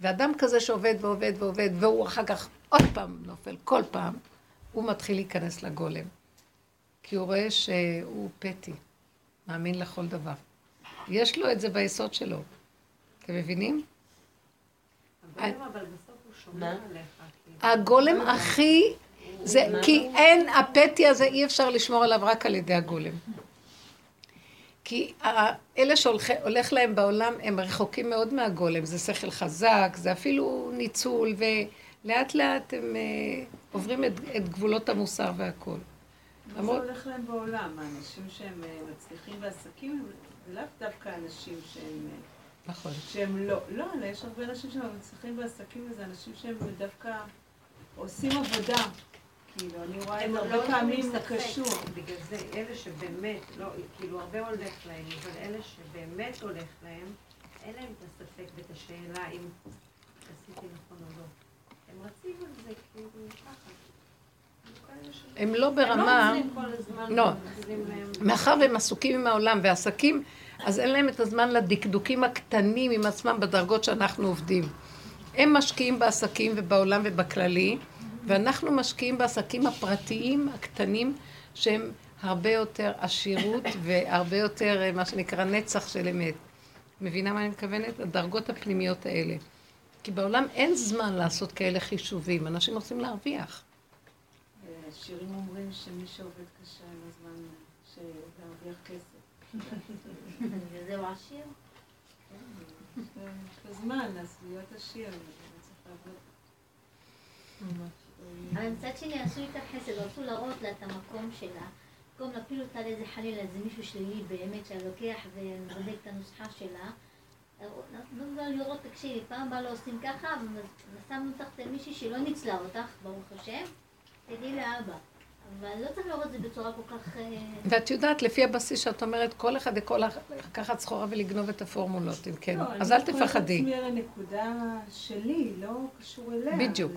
ואדם כזה שעובד ועובד ועובד, והוא אחר כך עוד פעם נופל, כל פעם, הוא מתחיל להיכנס לגולם. כי הוא רואה שהוא פטי, מאמין לכל דבר. יש לו את זה ביסוד שלו. אתם מבינים? הגולם הכי... זה, כי אין, הפטי הזה, אי אפשר לשמור עליו רק על ידי הגולם. כי אלה שהולך להם בעולם, הם רחוקים מאוד מהגולם. זה שכל חזק, זה אפילו ניצול, ולאט לאט הם uh, עוברים את, את גבולות המוסר והכול. מה זה הולך להם בעולם? האנשים שהם אה, מצליחים בעסקים, זה לאו דווקא אנשים שהם... אה, נכון. שהם לא, לא, אלא יש הרבה אנשים שהם מצליחים בעסקים, וזה אנשים שהם דווקא עושים עבודה. כאילו, אני רואה את הרבה פעמים קשור. בגלל זה, אלה שבאמת, לא, כאילו, הרבה הולך להם, אבל אלה שבאמת הולך להם, אין להם את הספק ואת השאלה אם עשיתי נכון או לא. הם רצים על זה, כאילו, ככה. הם לא ברמה... לא. מאחר והם עסוקים עם העולם ועסקים, אז אין להם את הזמן לדקדוקים הקטנים עם עצמם בדרגות שאנחנו עובדים. הם משקיעים בעסקים ובעולם ובכללי, ואנחנו משקיעים בעסקים הפרטיים הקטנים שהם הרבה יותר עשירות (coughs) והרבה יותר מה שנקרא נצח של אמת. מבינה מה אני מתכוונת? הדרגות הפנימיות האלה. כי בעולם אין זמן לעשות כאלה חישובים, אנשים רוצים להרוויח. שירים אומרים שמי שעובד קשה אין לו זמן להרוויח כסף. וזהו עשיר? כן, יש לו זמן, אז להיות עשיר, צריך לעבוד. אבל מצד שני עשו איתה חסד, רצו להראות לה את המקום שלה. במקום להפיל אותה לאיזה חלילה, איזה מישהו שלילי באמת, שלוקח ומדבק את הנוסחה שלה. נתנו לה לראות, תקשיבי, פעם הבאה לא עושים ככה, ושמנו אותך מישהי שלא ניצלה אותך, ברוך השם, תדעי לאבא. אבל לא צריך לראות את זה בצורה כל כך... אה, ואת יודעת, לפי הבסיס שאת אומרת, כל אחד יכול לקחת סחורה ולגנוב את הפורמולות, אם כן. אז אל תפחדי. לא, אני יכולה לעצמי על הנקודה שלי, לא קשור אליה. בדיוק.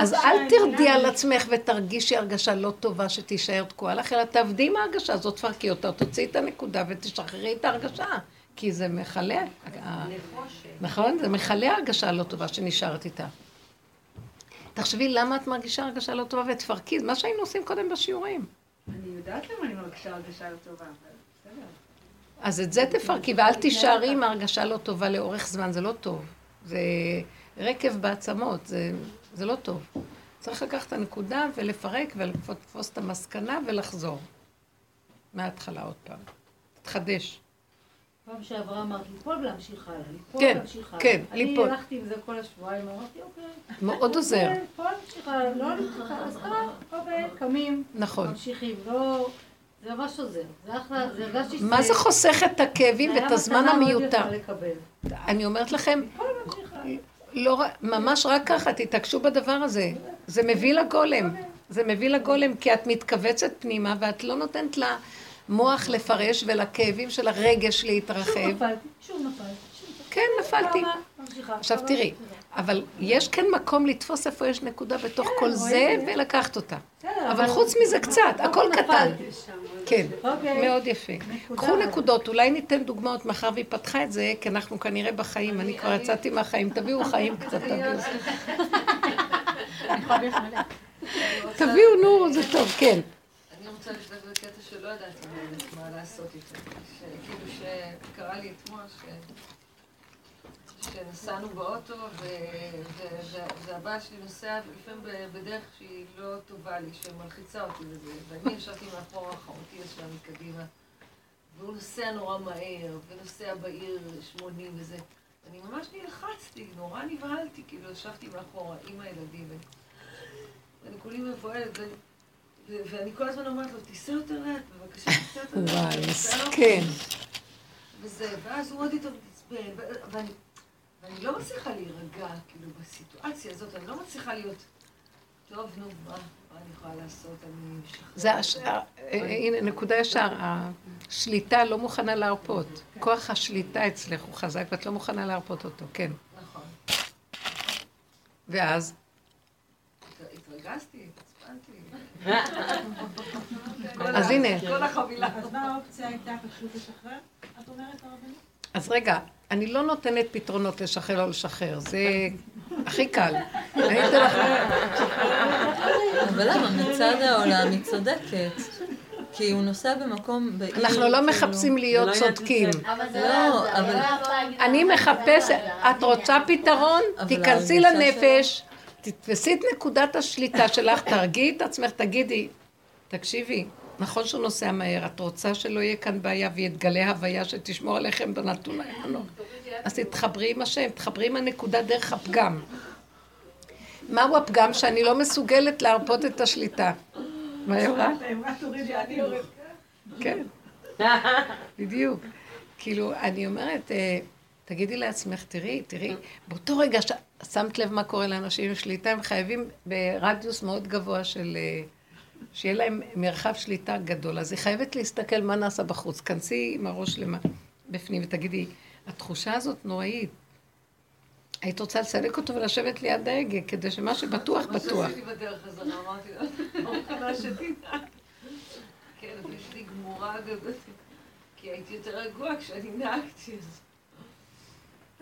אז אל תרדי על עצמך ותרגישי הרגשה לא טובה שתישאר תקועה לך, אלא תעבדי עם ההרגשה הזאת, תפרקי אותה, תוציאי את הנקודה ותשחררי את ההרגשה. כי זה מכלה, נכון? זה מכלה הרגשה לא טובה שנשארת איתה. תחשבי למה את מרגישה הרגשה לא טובה ותפרקי, מה שהיינו עושים קודם בשיעורים. אני יודעת למה אני מרגישה הרגשה לא טובה, אבל בסדר. אז את זה תפרקי, ואל תישארי עם הרגשה לא טובה לאורך זמן, זה לא טוב. זה רקב בעצמות, זה, זה לא טוב. צריך לקחת את הנקודה ולפרק ולתפוס את המסקנה ולחזור. מההתחלה עוד פעם. תתחדש. פעם שעברה אמרת ליפול ולהמשיך הלאה, ליפול כן, ולהמשיך הלאה. כן, ליפול. אני הלכתי עם זה כל השבועיים, אמרתי אוקיי. מאוד עוזר. ליפול, להמשיך הלאה, לא להמשיך הלאה, אז ככה, עובד, קמים, נכון. ממשיכים, לא... זה ממש עוזר, זה אחלה, זה הרגשתי מה זה חוסך את הכאבים ואת הזמן המיותר? אני אומרת לכם. לא, ממש רק ככה, תתעקשו בדבר הזה. זה מביא לגולם. זה מביא לגולם, כי את מתכווצת פנימה ואת לא נותנת למוח לפרש ולכאבים של הרגש להתרחב. שוב נפלתי, שוב נפלתי. כן, נפלתי. עכשיו תראי, אבל יש כן מקום לתפוס איפה יש נקודה בתוך כל זה ולקחת אותה. אבל חוץ מזה קצת, הכל קטן. כן, אוקיי. מאוד יפה. קחו נקודות, אולי ניתן דוגמאות מאחר והיא פתחה את זה, כי אנחנו כנראה בחיים, אני כבר יצאתי מהחיים, תביאו חיים קצת, תביאו. תביאו, נו, זה טוב, כן. רוצה לשלוח בקטע שלא ידעתי מה לעשות איתו. כאילו שקרה לי אתמול, שנסענו באוטו, והבעל שלי נוסע לפעמים בדרך שהיא לא טובה לי, שמלחיצה אותי וזה, ואני ישבתי מאחורה, חמותי ישבה מקדימה, והוא נוסע נורא מהר, ונוסע בעיר 80 וזה. אני ממש נלחצתי, נורא נבהלתי, כאילו ישבתי מאחורה עם הילדים, ואני כולי מבוהלת, ואני- כל הזמן אומרת לו, תיסע יותר לאט, בבקשה, תיסע יותר לאט. וואי, מסכן. וזה, ואז הוא עוד יותר מתעצבן, ואני, ואני לא מצליחה להירגע, כאילו, בסיטואציה הזאת, אני לא מצליחה להיות, טוב, נו, מה, מה אני יכולה לעשות, אני משחררת. זה הש... אה, אה, הנה, נקודה ישר. השליטה לא מוכנה להרפות. כוח השליטה אצלך הוא חזק ואת לא מוכנה להרפות אותו, כן. נכון. ואז? התרגזתי. אז הנה. כל החבילה. אז מה האופציה הייתה פשוט לשחרר? את אומרת הרבנית? אז רגע, אני לא נותנת פתרונות לשחרר או לשחרר, זה הכי קל. אני אתן לך... אבל למה? מצד העולם היא צודקת. כי הוא נוסע במקום בעיר... אנחנו לא כאילו- מחפשים להיות צודקים. אבל זה לא, לא אבל- לא אני מחפשת, את רוצה פתרון? תיכנסי לנפש, תתפסי את נקודת השליטה שלך, תרגיעי את עצמך, תגידי, תקשיבי, נכון שהוא נוסע מהר, את רוצה שלא יהיה כאן בעיה ויתגלה הוויה שתשמור עליכם בנתון העליון. אז תתחברי עם השם, תתחברי עם הנקודה דרך הפגם. מהו הפגם? שאני לא מסוגלת להרפות את השליטה. מה היא אמרה? אני יורד? כן, (laughs) בדיוק. כאילו, אני אומרת, אה, תגידי לעצמך, תראי, תראי, באותו רגע ששמת לב מה קורה לאנשים עם שליטה, הם חייבים ברדיוס מאוד גבוה של... אה, שיהיה להם מרחב שליטה גדול. אז היא חייבת להסתכל מה נעשה בחוץ. כנסי עם הראש למה, בפנים ותגידי, התחושה הזאת נוראית. היית רוצה לסלק אותו ולשבת ליד ההגה, כדי שמה שבטוח, מה בטוח. שעשיתי בדרך חזרה, אמרתי לו, לא מוכנה שתדע. כן, אבל יש לי גמורה גדולה, כי הייתי יותר רגועה כשאני נהגתי.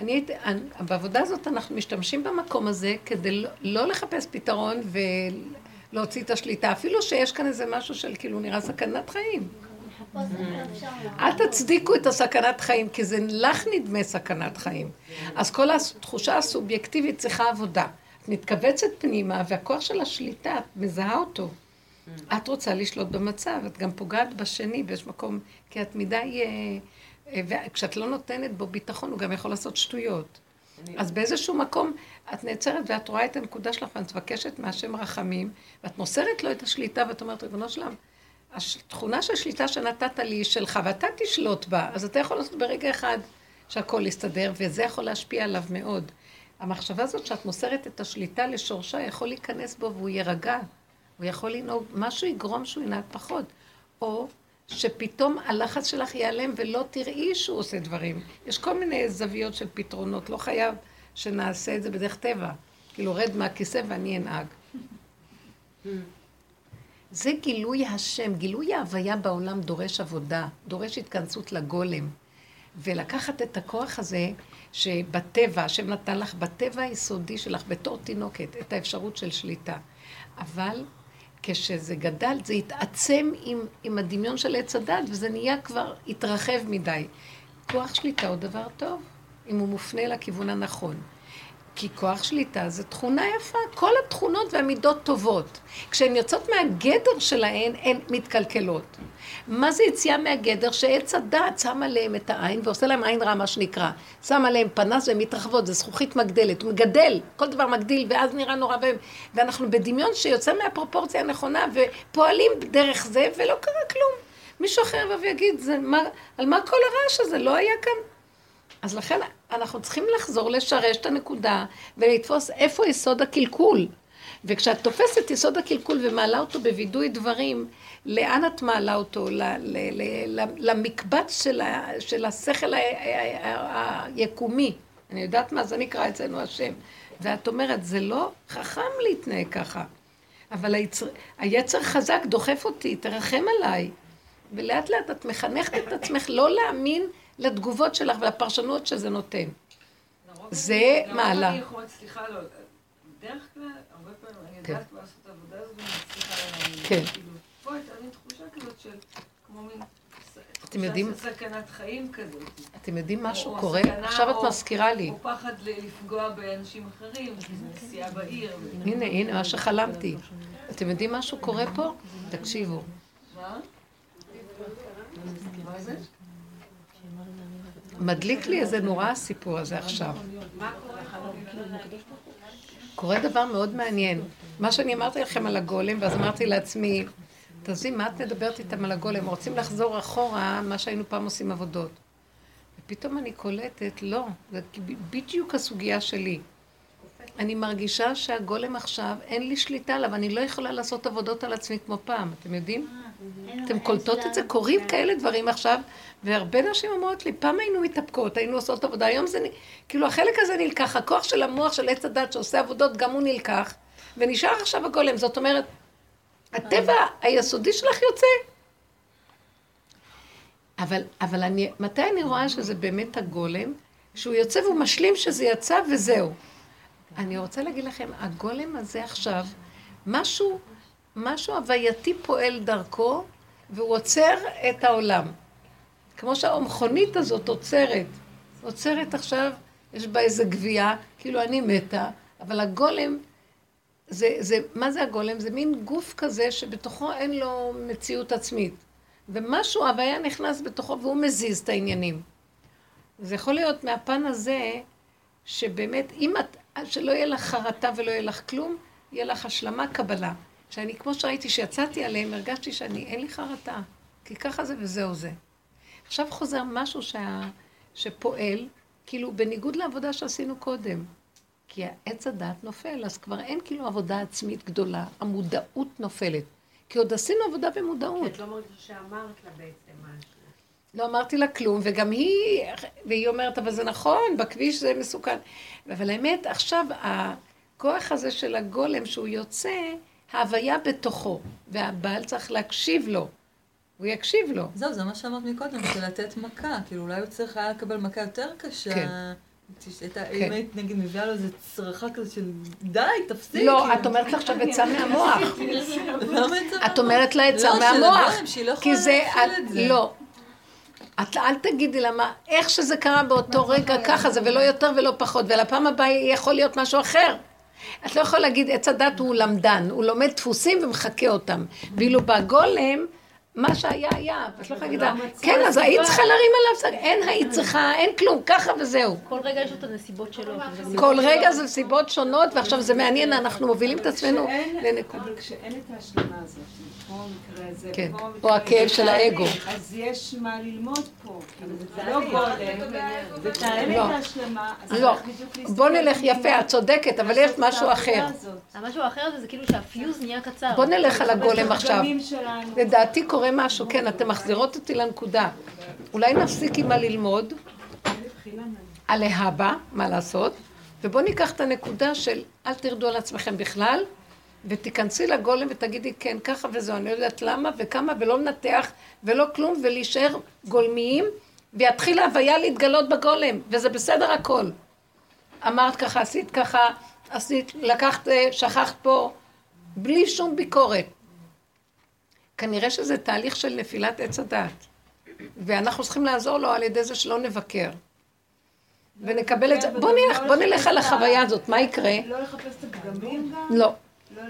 אני הייתי, בעבודה הזאת אנחנו משתמשים במקום הזה כדי לא, לא לחפש פתרון ולהוציא את השליטה, אפילו שיש כאן איזה משהו של כאילו נראה סכנת חיים. אל תצדיקו את הסכנת חיים, כי זה לך נדמה סכנת חיים. אז כל התחושה הסובייקטיבית צריכה עבודה. את מתכווצת פנימה, והכוח של השליטה, את מזהה אותו. את רוצה לשלוט במצב, את גם פוגעת בשני, ויש מקום, כי את מדי... אה, וכשאת לא נותנת בו ביטחון, הוא גם יכול לעשות שטויות. אז באיזשהו מקום את נעצרת ואת רואה את הנקודה שלך ואת מבקשת מהשם רחמים, ואת מוסרת לו את השליטה ואת אומרת, ריבונו שלם, התכונה של שליטה שנתת לי היא שלך ואתה תשלוט בה, אז אתה יכול לעשות ברגע אחד שהכל יסתדר, וזה יכול להשפיע עליו מאוד. המחשבה הזאת שאת מוסרת את השליטה לשורשה, יכול להיכנס בו והוא יירגע. הוא יכול לנהוג, משהו יגרום שהוא ינהג פחות. או שפתאום הלחץ שלך ייעלם ולא תראי שהוא עושה דברים. יש כל מיני זוויות של פתרונות, לא חייב שנעשה את זה בדרך טבע. כאילו, רד מהכיסא ואני אנהג. זה גילוי השם, גילוי ההוויה בעולם דורש עבודה, דורש התכנסות לגולם. ולקחת את הכוח הזה שבטבע, השם נתן לך בטבע היסודי שלך בתור תינוקת, את האפשרות של שליטה. אבל כשזה גדל, זה התעצם עם, עם הדמיון של עץ הדת, וזה נהיה כבר, התרחב מדי. כוח שליטה הוא דבר טוב, אם הוא מופנה לכיוון הנכון. כי כוח שליטה זה תכונה יפה, כל התכונות והמידות טובות. כשהן יוצאות מהגדר שלהן, הן מתקלקלות. מה זה יציאה מהגדר? שעץ הדעת שם עליהם את העין ועושה להם עין רע, מה שנקרא. שם עליהם פנס והן מתרחבות, זה זכוכית מגדלת, הוא מגדל, כל דבר מגדיל, ואז נראה נורא, והם, ואנחנו בדמיון שיוצא מהפרופורציה הנכונה, ופועלים דרך זה, ולא קרה כלום. מישהו אחר יבוא ויגיד, זה, מה, על מה כל הרעש הזה? לא היה כאן אז לכן אנחנו צריכים לחזור לשרש את הנקודה ולתפוס איפה יסוד הקלקול. וכשאת תופסת יסוד הקלקול ומעלה אותו בווידוי דברים, לאן את מעלה אותו? ל- ל- ל- למקבץ של, ה- של השכל ה- ה- היקומי. אני יודעת מה זה נקרא אצלנו השם. ואת אומרת, זה לא חכם להתנהג ככה. אבל היצר, היצר חזק דוחף אותי, תרחם עליי. ולאט לאט את מחנכת את עצמך לא להאמין לתגובות שלך ולפרשנות שזה נותן. זה מעלה. סליחה, לא, בדרך כלל, אני כן. כן. כאילו, פה הייתה מין תחושה כזאת של, כמו מין... ס- אתם יודעים- סכנת חיים כזאת. אתם יודעים משהו קורה? עכשיו את מזכירה לי. או פחד לפגוע באנשים אחרים, כי זה נסיעה בעיר. הנה, הנה מה שחלמתי. אתם יודעים משהו קורה פה? תקשיבו. מה? מדליק לי איזה נורא הסיפור הזה עכשיו. קורה דבר מאוד מעניין. מה שאני אמרתי לכם על הגולם, ואז אמרתי לעצמי, תעזבי, מה את מדברת איתם על הגולם? רוצים לחזור אחורה, מה שהיינו פעם עושים עבודות. ופתאום אני קולטת, לא, זה בדיוק הסוגיה שלי. אני מרגישה שהגולם עכשיו, אין לי שליטה עליו, אני לא יכולה לעשות עבודות על עצמי כמו פעם, אתם יודעים? אתם קולטות את זה? קורים כאלה דברים עכשיו, והרבה נשים אומרות לי, פעם היינו מתאפקות, היינו עושות עבודה, היום זה, כאילו החלק הזה נלקח, הכוח של המוח של עץ הדת שעושה עבודות, גם הוא נלקח, ונשאר עכשיו הגולם. זאת אומרת, הטבע היסודי שלך יוצא. אבל, אבל אני, מתי אני רואה שזה באמת הגולם? שהוא יוצא והוא משלים שזה יצא וזהו. אני רוצה להגיד לכם, הגולם הזה עכשיו, משהו, משהו הווייתי פועל דרכו, והוא עוצר את העולם. כמו שהמכונית הזאת עוצרת. עוצרת עכשיו, יש בה איזה גבייה, כאילו אני מתה, אבל הגולם, זה, זה, מה זה הגולם? זה מין גוף כזה שבתוכו אין לו מציאות עצמית. ומשהו, הוויה נכנס בתוכו והוא מזיז את העניינים. זה יכול להיות מהפן הזה, שבאמת, אם את, שלא יהיה לך חרטה ולא יהיה לך כלום, יהיה לך השלמה, קבלה. שאני, כמו שראיתי שיצאתי עליהם, הרגשתי שאני, אין לי חרטה. כי ככה זה וזהו זה. עכשיו חוזר משהו שה, שפועל, כאילו בניגוד לעבודה שעשינו קודם. כי העץ הדת נופל, אז כבר אין כאילו עבודה עצמית גדולה, המודעות נופלת. כי עוד עשינו עבודה במודעות. כי את לא מרגישה שאמרת לה בעצם משהו. לא אמרתי לה כלום, וגם היא, והיא אומרת, אבל זה נכון, בכביש זה מסוכן. אבל האמת, עכשיו, הכוח הזה של הגולם, שהוא יוצא, ההוויה בתוכו, והבעל צריך להקשיב לו. הוא יקשיב לו. זהו, זה מה שאמרת מקודם, של לתת מכה. כאילו, אולי הוא צריך היה לקבל מכה יותר קשה. כן. כן. אם היית נגיד מביאה לו איזה צרחה כזאת של די, תפסיק. לא. את אומרת לה עכשיו עצה מהמוח. (laughs) את זה? אומרת לה עצה לא, של מהמוח. לא יכולה כי זה, זה. לא. את אל תגידי לה מה, איך שזה קרה באותו רגע ככה זה, ולא יותר ולא פחות, ולפעם הבאה יכול להיות משהו אחר. את לא יכולה להגיד, עץ הדת הוא למדן, הוא לומד דפוסים ומחקה אותם. ואילו בגולם, מה שהיה היה, ואת לא יכולה להגיד לה, כן, אז היית צריכה להרים עליו, שק." אין היית צריכה, אין כלום, ככה וזהו. כל רגע יש לו את הנסיבות שלו. כל רגע זה סיבות שונות, ועכשיו זה מעניין, אנחנו מובילים את עצמנו לנקודה. אבל כשאין את ההשלמה הזאת, כמו המקרה הזה, כן, כמו או הכאב הזה, של האגו. אז יש מה ללמוד פה, כאילו, זה לא גולם, וכשאין לא. את ההשלמה, אז לא, צריך בדיוק להסתכל בוא נלך יפה, את צודקת, אבל יש משהו אחר. המשהו האחר זה, זה כאילו שהפיוז נהיה קצר. בוא נלך על הגולם עכשיו. לדעתי קורה משהו, כן, אתן מחזירות אותי לנקודה. אולי נפסיק עם הללמוד, להבא, מה לעשות, ובואו ניקח את הנקודה של אל תרדו על עצמכם בכלל, ותיכנסי לגולם ותגידי כן, ככה וזהו, אני לא יודעת למה וכמה, ולא לנתח ולא כלום, ולהישאר גולמיים, ויתחיל ההוויה להתגלות בגולם, וזה בסדר הכל. אמרת ככה, עשית ככה, עשית, לקחת, אה, שכחת פה, בלי שום ביקורת. כנראה שזה תהליך של נפילת עץ הדעת. ואנחנו צריכים לעזור לו על ידי זה שלא נבקר. ונקבל את זה. בוא נלך, בוא נלך על החוויה הזאת, מה יקרה? לא לחפש את הפגמים גם? לא, לא,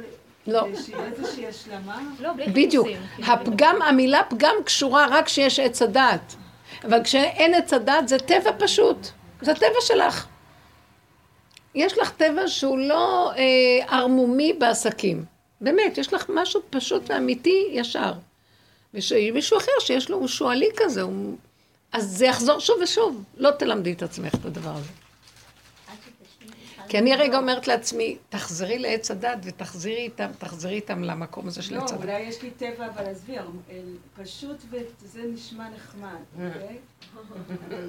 לא. שיהיה איזושהי השלמה? לא, בלי בדיוק. חיפושים. כאילו. הפגם, המילה פגם קשורה רק כשיש עץ הדעת. אבל כשאין עץ הדעת זה טבע פשוט. זה הטבע שלך. יש לך טבע שהוא לא אה, ערמומי בעסקים. באמת, יש לך משהו פשוט ואמיתי ישר. ומישהו אחר שיש לו, הוא שועלי כזה, הוא... אז זה יחזור שוב ושוב. לא תלמדי את עצמך את הדבר הזה. כי אני הרגע אומרת לעצמי, תחזרי לעץ הדת ותחזרי איתם, תחזרי איתם למקום הזה של לא, עץ הדת. אולי יש לי טבע, אבל עזבי, פשוט וזה נשמע נחמד, אוקיי? אבל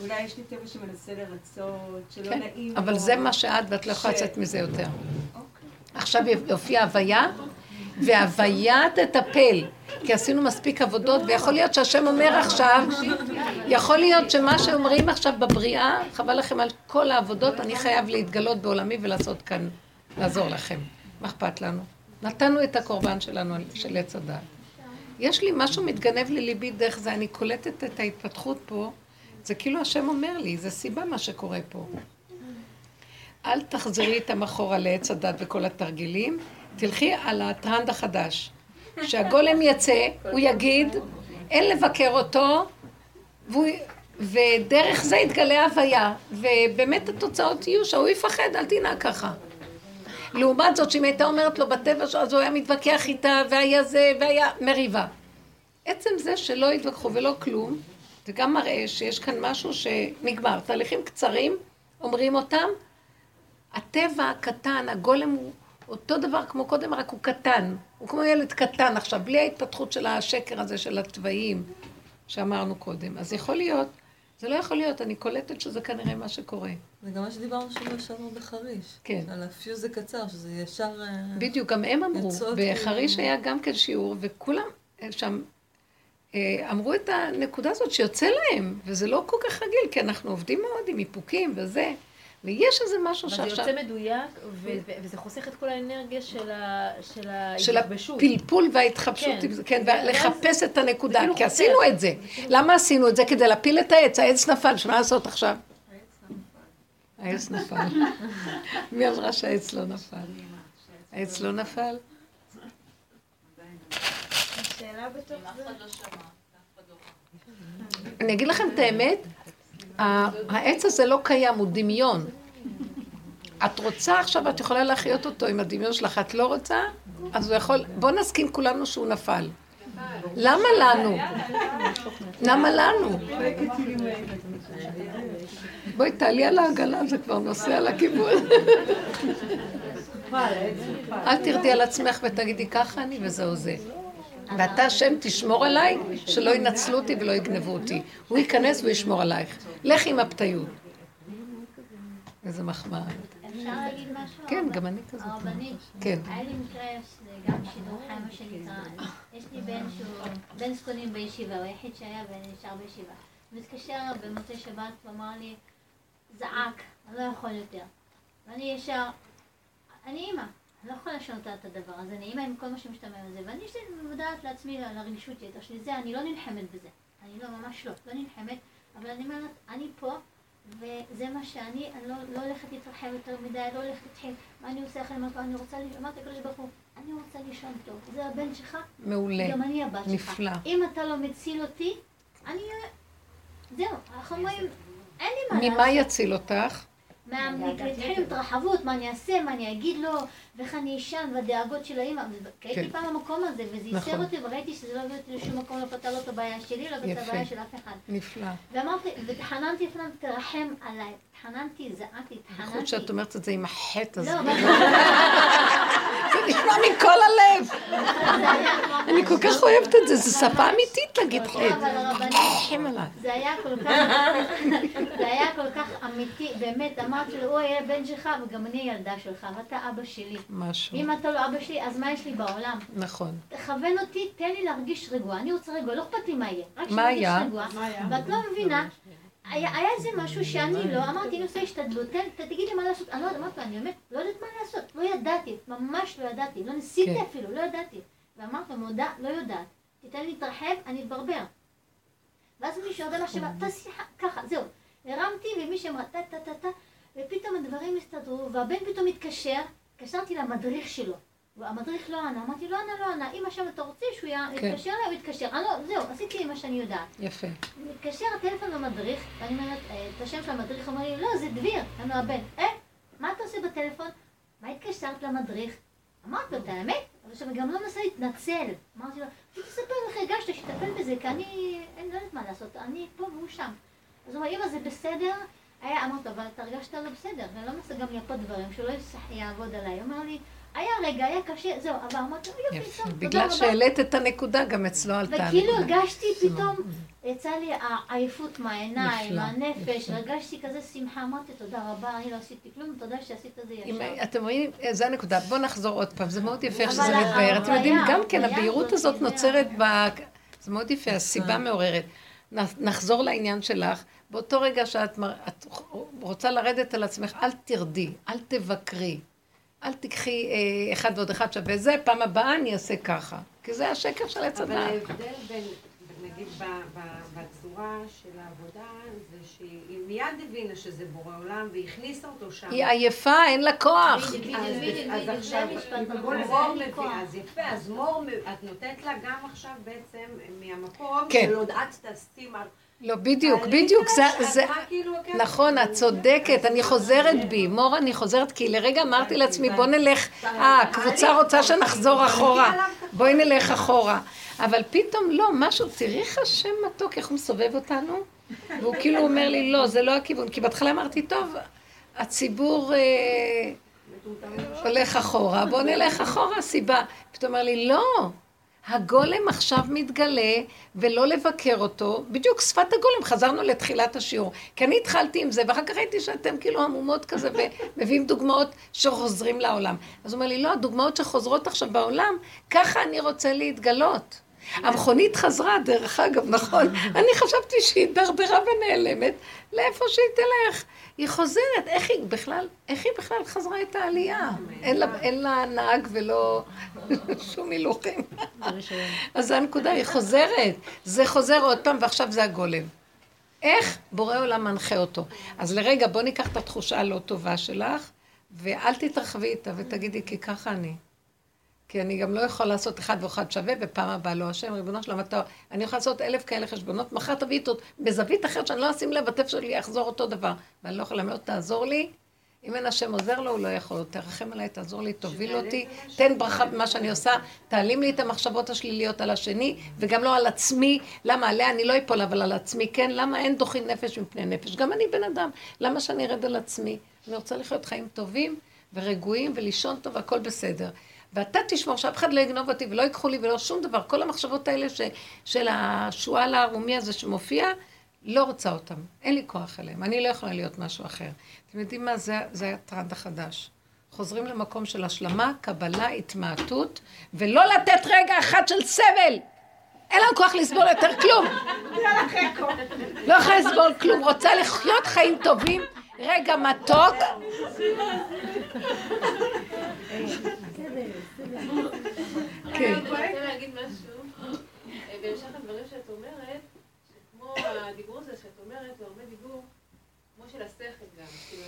אולי יש לי טבע שמנסה לרצות, שלא כן, נעים אבל. זה מה שאת, ואת לא יכולה לצאת מזה יותר. עכשיו יופיע הוויה, והוויה תטפל. כי עשינו מספיק עבודות, ויכול להיות שהשם אומר עכשיו, יכול להיות שמה שאומרים עכשיו בבריאה, חבל לכם על כל העבודות, אני חייב להתגלות בעולמי ולעשות כאן, לעזור לכם. מה אכפת לנו? נתנו את הקורבן שלנו, של עץ הדת. יש לי משהו מתגנב לליבי דרך זה, אני קולטת את ההתפתחות פה, זה כאילו השם אומר לי, זה סיבה מה שקורה פה. אל תחזרי איתם אחורה לעץ הדת וכל התרגילים, תלכי על הטרנד החדש. כשהגולם יצא, הוא יגיד, אין לבקר אותו, והוא, ודרך זה יתגלה הוויה, ובאמת התוצאות יהיו שההוא יפחד, אל תנהג ככה. לעומת זאת, שאם הייתה אומרת לו בטבע אז הוא היה מתווכח איתה, והיה זה, והיה מריבה. עצם זה שלא התווכחו ולא כלום, זה גם מראה שיש כאן משהו שנגמר. תהליכים קצרים, אומרים אותם, הטבע הקטן, הגולם הוא אותו דבר כמו קודם, רק הוא קטן. הוא כמו ילד קטן עכשיו, בלי ההתפתחות של השקר הזה של התוואים שאמרנו קודם. אז יכול להיות, זה לא יכול להיות, אני קולטת שזה כנראה מה שקורה. זה גם מה שדיברנו שבוע שעבר בחריש. כן. על הפיוז הקצר, שזה ישר... אה, בדיוק, גם הם אמרו, בחריש כאילו- היה גם כן שיעור, וכולם אה, שם אה, אמרו את הנקודה הזאת שיוצא להם, וזה לא כל כך רגיל, כי אנחנו עובדים מאוד עם איפוקים וזה, ויש איזה משהו אבל זה שעכשיו... יוצא מדויק, ו- ו- וזה חוסך את כל האנרגיה של ה- של של ההתגבשות. הפלפול וההתחפשות, כן. כן, ולחפש את הנקודה, כאילו כי. עשינו את זה. למה עשינו את זה? כדי להפיל את העץ, העץ נפל, שמה לעשות עכשיו? העץ נפל. (laughs) מי אמרה שהעץ לא נפל? העץ לא נפל? השאלה בתוך זה. אני אגיד לכם את האמת, העץ הזה לא קיים, הוא דמיון. את רוצה עכשיו, את יכולה להחיות אותו עם הדמיון שלך, את לא רוצה? אז הוא יכול, בואו נסכים כולנו שהוא נפל. למה לנו? למה לנו? בואי תעלי על העגלה, זה כבר נוסע לכיוון. אל תרדי על עצמך ותגידי ככה אני וזהו זה. ואתה השם תשמור עליי, שלא ינצלו אותי ולא יגנבו אותי. הוא ייכנס וישמור עלייך. לך עם הפתיות. איזה מחמאה. אפשר להגיד משהו? כן, גם אני כזאת. הרבנית. כן. היה לי מקרה גם שידור חי, מה שנקרא. יש לי בן שהוא בן זקונים בישיבה, הוא היחיד שהיה ונשאר בישיבה. הוא מתקשר במוצאי שבת ואמר לי, זעק, לא יכול יותר. ואני ישר, אני אימא, לא יכולה לשנות את הדבר הזה, אני אימא עם כל מה שמשתמע מזה, ואני מודעת לעצמי, על הרגישות יתר שלי, זה, אני לא נלחמת בזה. אני לא, ממש לא, לא נלחמת, אבל אני אומרת, אני פה, וזה מה שאני, אני לא, לא הולכת להתרחב יותר מדי, לא הולכת להתחיל, מה אני עושה אחרי מה אני רוצה, אמרתי לקדוש ברוך הוא, אני רוצה לישון טוב, זה הבן שלך, מעולה. גם אני הבת שלך. נפלא. אם אתה לא מציל אותי, אני... זהו, אנחנו אומרים, אין לי מה לעשות. ממה יציל אותך? עם התרחבות, מה אני אעשה, מה אני אגיד לו, ואיך אני אשן, והדאגות של האמא. כי הייתי כן. פעם במקום הזה, וזה נכון. ייסר אותי, וראיתי שזה לא הביא אותי לשום מקום, לא פתר לו את הבעיה שלי, לא פתר. הבעיה של אף אחד. נפלא. ואמרתי, והתחננתי לפניו, תרחם עליי. התחננתי, זעקתי, התחננתי. שאת אומרת את זה עם החטא הזה. נשמע מכל הלב. אני כל כך אוהבת את זה, זו שפה אמיתית להגיד חטא. זה היה כל כך, אמיתי, באמת, אמרתי לו, הוא היה בן שלך וגם אני ילדה שלך, ואתה אבא שלי. משהו. אם אתה לא אבא שלי, אז מה יש לי בעולם? נכון. תכוון אותי, תן לי להרגיש רגוע. אני רוצה רגוע, לא אכפת לי מה יהיה. רק מה שאני ארגיש היה? רגוע. ואת לא מבינה, היה היה איזה משהו שאני לא, אמרתי, אני עושה השתדלות, תן, תגיד לי מה לעשות. אני לא יודעת, אמרתי לו, אני באמת לא יודעת מה לעשות. לא ידעתי, ממש לא ידעתי. לא ניסיתי כן. אפילו, לא ידעתי. ואמרתי לו, מודה, לא יודעת. תיתן לי להתרחב, אני אתברבר. ואז מישהו ירד למחשבה, תעשי ככה, זהו. הרמתי, ומישהו אמרה, טה טה טה טה, ופתאום הדברים הסתדרו, והבן פתאום התקשר, התקשרתי למדריך שלו. והמדריך לא ענה, אמרתי, לא ענה, לא ענה, אם עכשיו אתה רוצה שהוא י- כן. יתקשר אליי, הוא יתקשר. אני לא, זהו, עשיתי מה שאני יודעת. יפה. מתקשר הטלפון למדריך, ואני אומרת, אה, את השם של המדריך, אומר לי, לא, זה דביר, אני הבן. אה, מה אתה עושה בטלפון? מה התקשרת למדריך? אמרתי לו, את האמת? אבל עכשיו גם לא מנסה להתנצל. אמרתי לו, תספר איך הרגשת שתטפל בזה, כי אני, אין, לא יודעת מה לעשות, אני פה והוא שם. אז הוא אומר, אמא, זה בסדר? היה, אמרתי לו, אבל אתה הרגשת לא בסדר, ואני לא מנסה גם לייפות דברים, שלא יעבוד עליי. הוא אומר לי, היה רגע, היה קשה, זהו, אבל אמרתי לו, יופי. טוב, תודה בגלל רבה. שהעלית את הנקודה, גם אצלו עלתה וכאילו הנקודה. הרגשתי פתאום, יצא לי העייפות מהעיניים, נפלא. הרגשתי כזה שמחה, אמרתי תודה רבה, אני לא עשיתי כלום, תודה שעשית את זה ישר. אתם רואים, אה, זה הנקודה. בואו נחזור עוד פעם, זה מאוד יפה שזה מתבהר. אתם יודעים, גם כן, הבהירות הזאת, נוצרת ב... זה מאוד יפה, הסיבה מעוררת. נ- נחזור לעניין שלך. באותו רגע שאת מר- רוצה לרדת על עצמך, אל תרדי, אל תבקרי. אל תיקחי אה, אחד ועוד אחד שווה זה, פעם הבאה אני אעשה ככה. כי זה השקר של עץ אבל הדעת. ההבדל בין, נגיד, ב- ב- בצורה של העבודה, זה שהיא מיד הבינה שזה בורא עולם והכניסה אותו שם. היא עייפה, אין לה כוח. אז- עכשיו, מור זה מביא, כוח. אז יפה, אז מור, את נותנת לה גם עכשיו בעצם מהמקום כן. של עוד את תעשי מה, לא, בדיוק, בדיוק, זה, זה, כאילו, נכון, את צודקת, אני חוזרת בי, מור, אני חוזרת, כי לרגע אמרתי לעצמי, בוא נלך, אה, הקבוצה רוצה שנחזור אחורה, בואי נלך אחורה. אבל פתאום לא, משהו, תראי איך השם מתוק, איך הוא מסובב אותנו, והוא כאילו אומר לי, לא, זה לא הכיוון, כי בהתחלה אמרתי, טוב, הציבור אה, הולך אחורה, בוא נלך אחורה, סיבה. פתאום אומר לי, לא, הגולם עכשיו מתגלה, ולא לבקר אותו, בדיוק שפת הגולם, חזרנו לתחילת השיעור. כי אני התחלתי עם זה, ואחר כך ראיתי שאתם כאילו עמומות כזה, ומביאים (laughs) דוגמאות שחוזרים לעולם. אז הוא אומר לי, לא, הדוגמאות שחוזרות עכשיו בעולם, ככה אני רוצה להתגלות. המכונית חזרה, דרך אגב, נכון? (laughs) אני חשבתי שהיא דרדרה ונעלמת, לאיפה שהיא תלך. היא חוזרת, איך היא בכלל, איך היא בכלל חזרה את העלייה? אין לה, אין לה נהג ולא שום הילוכים. אז זו הנקודה, היא חוזרת. זה חוזר עוד פעם, ועכשיו זה הגולם. איך בורא עולם מנחה אותו? אז לרגע, בוא ניקח את התחושה הלא טובה שלך, ואל תתרחבי איתה ותגידי, כי ככה אני. כי אני גם לא יכול לעשות אחד ואחד שווה, ופעם הבאה לא השם, ריבונו שלום, אתה... אני יכולה לעשות אלף כאלה חשבונות, מחר תביא איתו בזווית אחרת שאני לא אשים לב, הטף שלי יחזור אותו דבר. ואני לא יכולה מאוד, תעזור לי. אם אין השם עוזר לו, הוא לא יכול. תרחם עליי, תעזור לי, תוביל אותי, תן ברכה במה שאני עושה, תעלים לי את המחשבות השליליות על השני, וגם לא על עצמי. למה עליה אני לא אפול, אבל על עצמי כן? למה אין דוחין נפש מפני נפש? גם אני בן אדם. למה שאני ארד על עצמי? אני רוצה לחיות חיים טובים ורגועים ולישון טוב, הכל בסדר. ואתה תשמור שאף אחד לא יגנוב אותי ולא ייקחו לי ולא שום דבר. כל המחשבות האלה ש, של השועל הערומי הזה שמופיע, לא רוצה אותם. אין לי כוח אליהם. אני לא יכולה להיות משהו אחר. אתם יודעים מה? זה, זה הטרנד החדש. חוזרים למקום של השלמה, קבלה, התמעטות, ולא לתת רגע אחד של סבל. אין לנו כוח לסבול יותר כלום. לא יכולה לסבול כלום. רוצה לחיות חיים טובים, רגע מתוק. כן. אני רוצה להגיד משהו, אה, בהמשך לדברים שאת אומרת, שכמו הדיבור הזה שאת אומרת, הוא הרבה דיבור, כמו של השכל גם, כאילו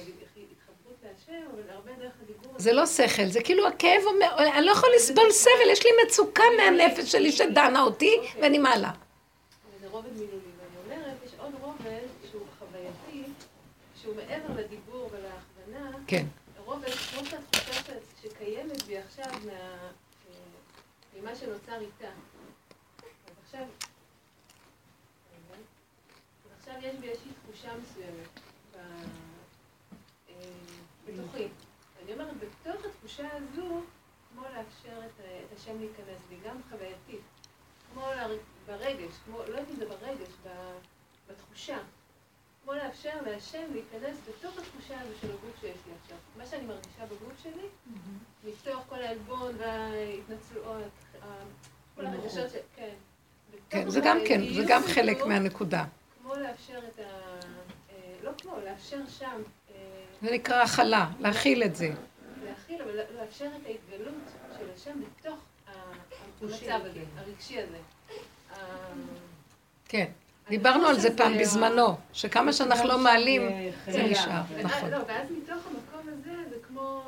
התחברות להשם, אבל הרבה דרך הדיבור... זה לא שכל, זה כאילו הכאב אומר, אני לא יכול לסבול סבל, יש לי מצוקה מהנפש שלי שדנה אותי, ואני מעלה. זה רובד מילולי, ואני אומרת, יש עוד רובד שהוא חווייתי, שהוא מעבר לדיבור ולהכוונה. כן. רובד, כמו בי עכשיו מה... ממה שנוצר איתה. אז עכשיו, עכשיו יש בי איזושהי תחושה מסוימת אה, בתוכי. אני אומרת, בתוך התחושה הזו, כמו לאפשר את, את השם להיכנס בי, גם חווייתית. כמו ברגש, כמו, לא יודעת אם זה ברגש, בתחושה. כמו לאפשר להשם להיכנס בתוך התחושה הזו של הגוף שיש לי עכשיו. מה שאני מרגישה בגוף שלי, כל העלבון וההתנצלויות, כל הרגשות ש... כן. כן, זה גם כן, זה גם חלק מהנקודה. כמו לאפשר את ה... אה, לא כמו, לאפשר שם... אה, זה נקרא הכלה, להכיל את זה. להכיל, אבל לאפשר את ההתגלות של השם בתוך המצב הזה, הרגשי הזה. כן. דיברנו על זה פעם בזמנו, שכמה שאנחנו לא מעלים, זה נשאר, נכון. לא, ואז מתוך המקום הזה, זה כמו,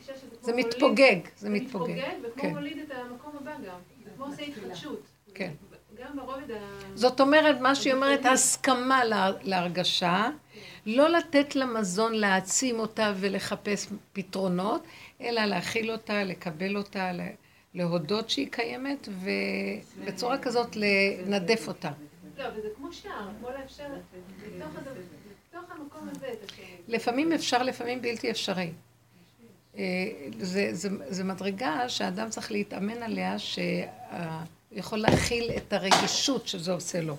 מרגישה שזה כמו... זה מתפוגג, זה מתפוגג. וכמו כן. מוליד את המקום הבא גם. זה כמו עושה התחדשות. כן. גם ברובד ה... זאת אומרת, מה שהיא אומרת, הסכמה להרגשה, לא לתת לה מזון להעצים אותה ולחפש פתרונות, אלא להכיל אותה, לקבל אותה, להודות שהיא קיימת, ובצורה כזאת לנדף אותה. לא, וזה כמו שער, כמו לאפשר בתוך המקום הזה. לפעמים אפשר, לפעמים בלתי אפשרי. אה, זה, זה, זה מדרגה שהאדם צריך להתאמן עליה, שיכול להכיל את הרגישות שזה עושה לו.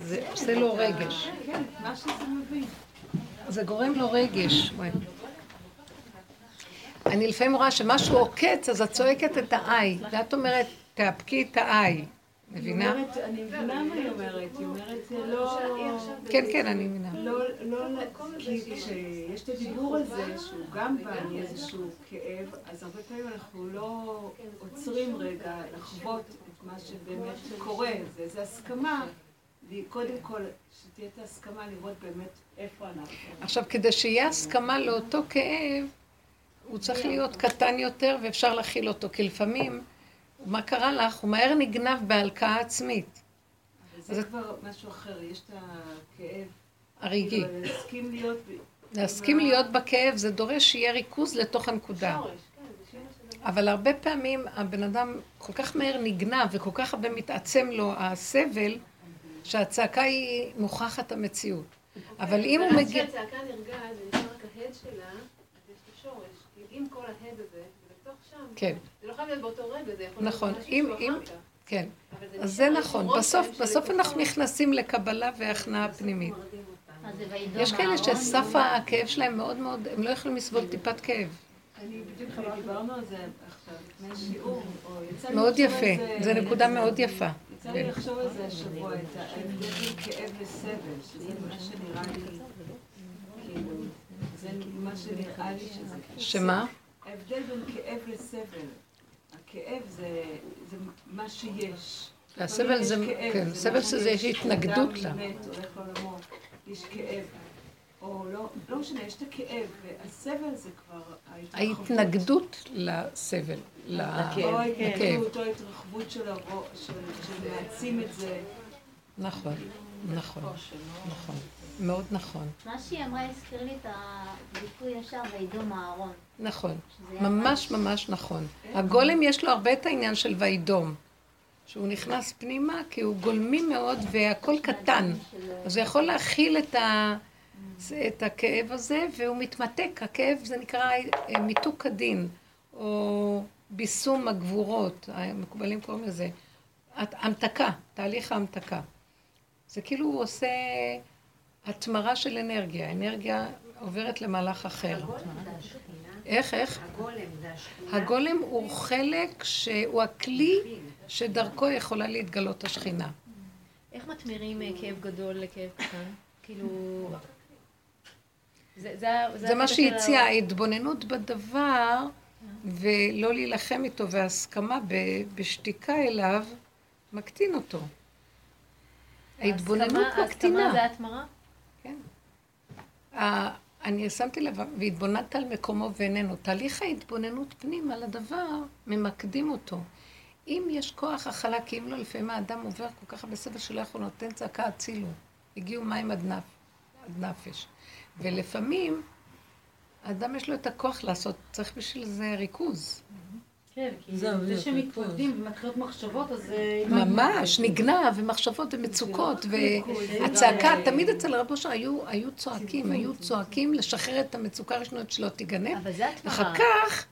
זה עושה לו רגש. זה גורם לו רגש. אני לפעמים רואה שמשהו עוקץ, אז את צועקת את האי, ואת אומרת, תאפקי את האי. מבינה? אני מבינה מה היא אומרת, היא אומרת לא... כן, כן, אני מבינה. לא, לא, כי כשיש את הדיבור הזה, שהוא גם בא מאיזשהו כאב, אז הרבה פעמים אנחנו לא עוצרים רגע לחוות את מה שבאמת קורה, זה הסכמה, קודם כל, שתהיה את ההסכמה לראות באמת איפה אנחנו. עכשיו, כדי שיהיה הסכמה לאותו כאב, הוא צריך להיות קטן יותר ואפשר להכיל אותו, כי לפעמים... מה קרה לך? הוא מהר נגנב בהלקאה עצמית. זה כבר משהו אחר, יש את הכאב. הרגעי. כאילו, להסכים להיות... להסכים להיות בכאב זה דורש שיהיה ריכוז לתוך הנקודה. כן. אבל הרבה פעמים הבן אדם כל כך מהר נגנב וכל כך הרבה מתעצם לו הסבל, שהצעקה היא מוכחת המציאות. אבל אם הוא מגיע... כשהצעקה נרגעת ונשאר רק ההד שלה, אז יש לו שורש. כי אם כל ההד הזה, זה בתוך שם, כן, חייב להיות באותו רגע, זה יכול נכון. להיות משהו אם- אם- אחר כך. כן. אז זה נכון. בסוף, בסוף אנחנו נכנסים לקבלה והכנעה פנימית. יש כאלה שסף הכאב שלהם מאוד מאוד, הם לא יכולים לסבול טיפת כאב. מאוד יפה, זו נקודה מאוד יפה. יצא לי לחשוב על זה השבוע, את ההבדל בין כאב לסבל, שזה מה שנראה לי, כאילו, זה מה שנראה לי שזה... שמה? ההבדל בין כאב לסבל. הכאב זה, זה מה שיש. והסבל זה, כאב, כן, זה סבל שזה, יש התנגדות לה. מת, הולך לעולמו, יש כאב. או לא, לא משנה, יש את הכאב, והסבל זה כבר. ההתנגדות לסבל, ל- או לכאב. ההתנגדות, או ההתרחבות של הרוע, של של להעצים את זה. נכון, נכון, נכון, מאוד נכון, מה שהיא אמרה הזכיר לי את הביטוי ישר וידום אהרון. נכון, ממש ממש נכון. הגולם יש לו הרבה את העניין של וידום, שהוא נכנס פנימה כי הוא גולמי מאוד והכל קטן, אז הוא יכול להכיל את, ה, את הכאב הזה והוא מתמתק, הכאב זה נקרא אה, מיתוק הדין, או ביסום הגבורות, המקובלים קוראים לזה, המתקה, תהליך ההמתקה. זה כאילו הוא עושה התמרה של אנרגיה, אנרגיה עוברת למהלך אחר. איך, איך? הגולם זה השכינה. הגולם הוא חלק שהוא הכלי שדרכו יכולה להתגלות השכינה. איך מתמירים אה, כאב גדול לכאב קטן? כאילו... זה, זה, ה- זה מה הציעה, ההתבוננות בדבר ולא להילחם איתו והסכמה בשתיקה אליו, מקטין אותו. ההתבוננות מקטינה. ההסכמה זה התמרה? אני שמתי לב, והתבוננת על מקומו ואיננו. תהליך ההתבוננות פנימה לדבר, ממקדים אותו. אם יש כוח הכלה, כי אם לא, לפעמים האדם עובר כל כך הרבה סבל שלא יכול נותן צעקה הצילו. הגיעו מים עד, נפ, עד נפש. ולפעמים, האדם יש לו את הכוח לעשות, צריך בשביל זה ריכוז. כן, כי זה זה שמתמקדים ומתחילות מחשבות, אז... אה, ממש, נגנב, ומחשבות ומצוקות, והצעקה, תמיד אצל רב אושר היו, צועקים, היו צועקים לשחרר את המצוקה הראשונה שלא תיגנב, אבל זה התמרה. אחר כך,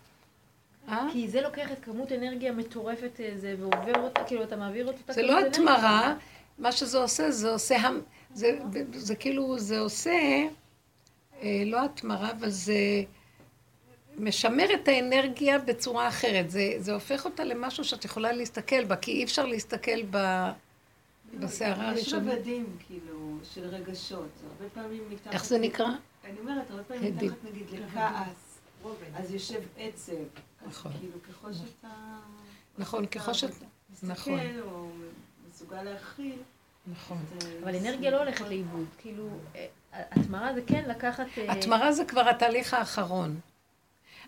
אה? כי זה לוקח את כמות אנרגיה מטורפת אה, זה, ועובר אותה, כאילו אתה מעביר אותה זה לא. התמרה, מה שזה עושה, זה עושה, זה כאילו, זה עושה, אה, לא התמרה, אבל זה משמר את האנרגיה בצורה אחרת. זה, זה הופך אותה למשהו שאת יכולה להסתכל בה, כי אי אפשר להסתכל ב, בסערה יש הראשונה. רבדים, כאילו, של רגשות. הרבה פעמים מתחת... איך זה נקרא? אני אומרת, הרבה פעמים. מתחת, נגיד, לכעס, אז יושב עצב. נכון. כאילו, ככל שאתה... נכון, ככל שאת... נכון. מסתכל, או מסוגל להכיל. נכון. אז, אבל אנרגיה לא הולכת לאיבוד. כאילו, אה, התמרה זה כן לקחת... אה, התמרה זה כבר התהליך האחרון.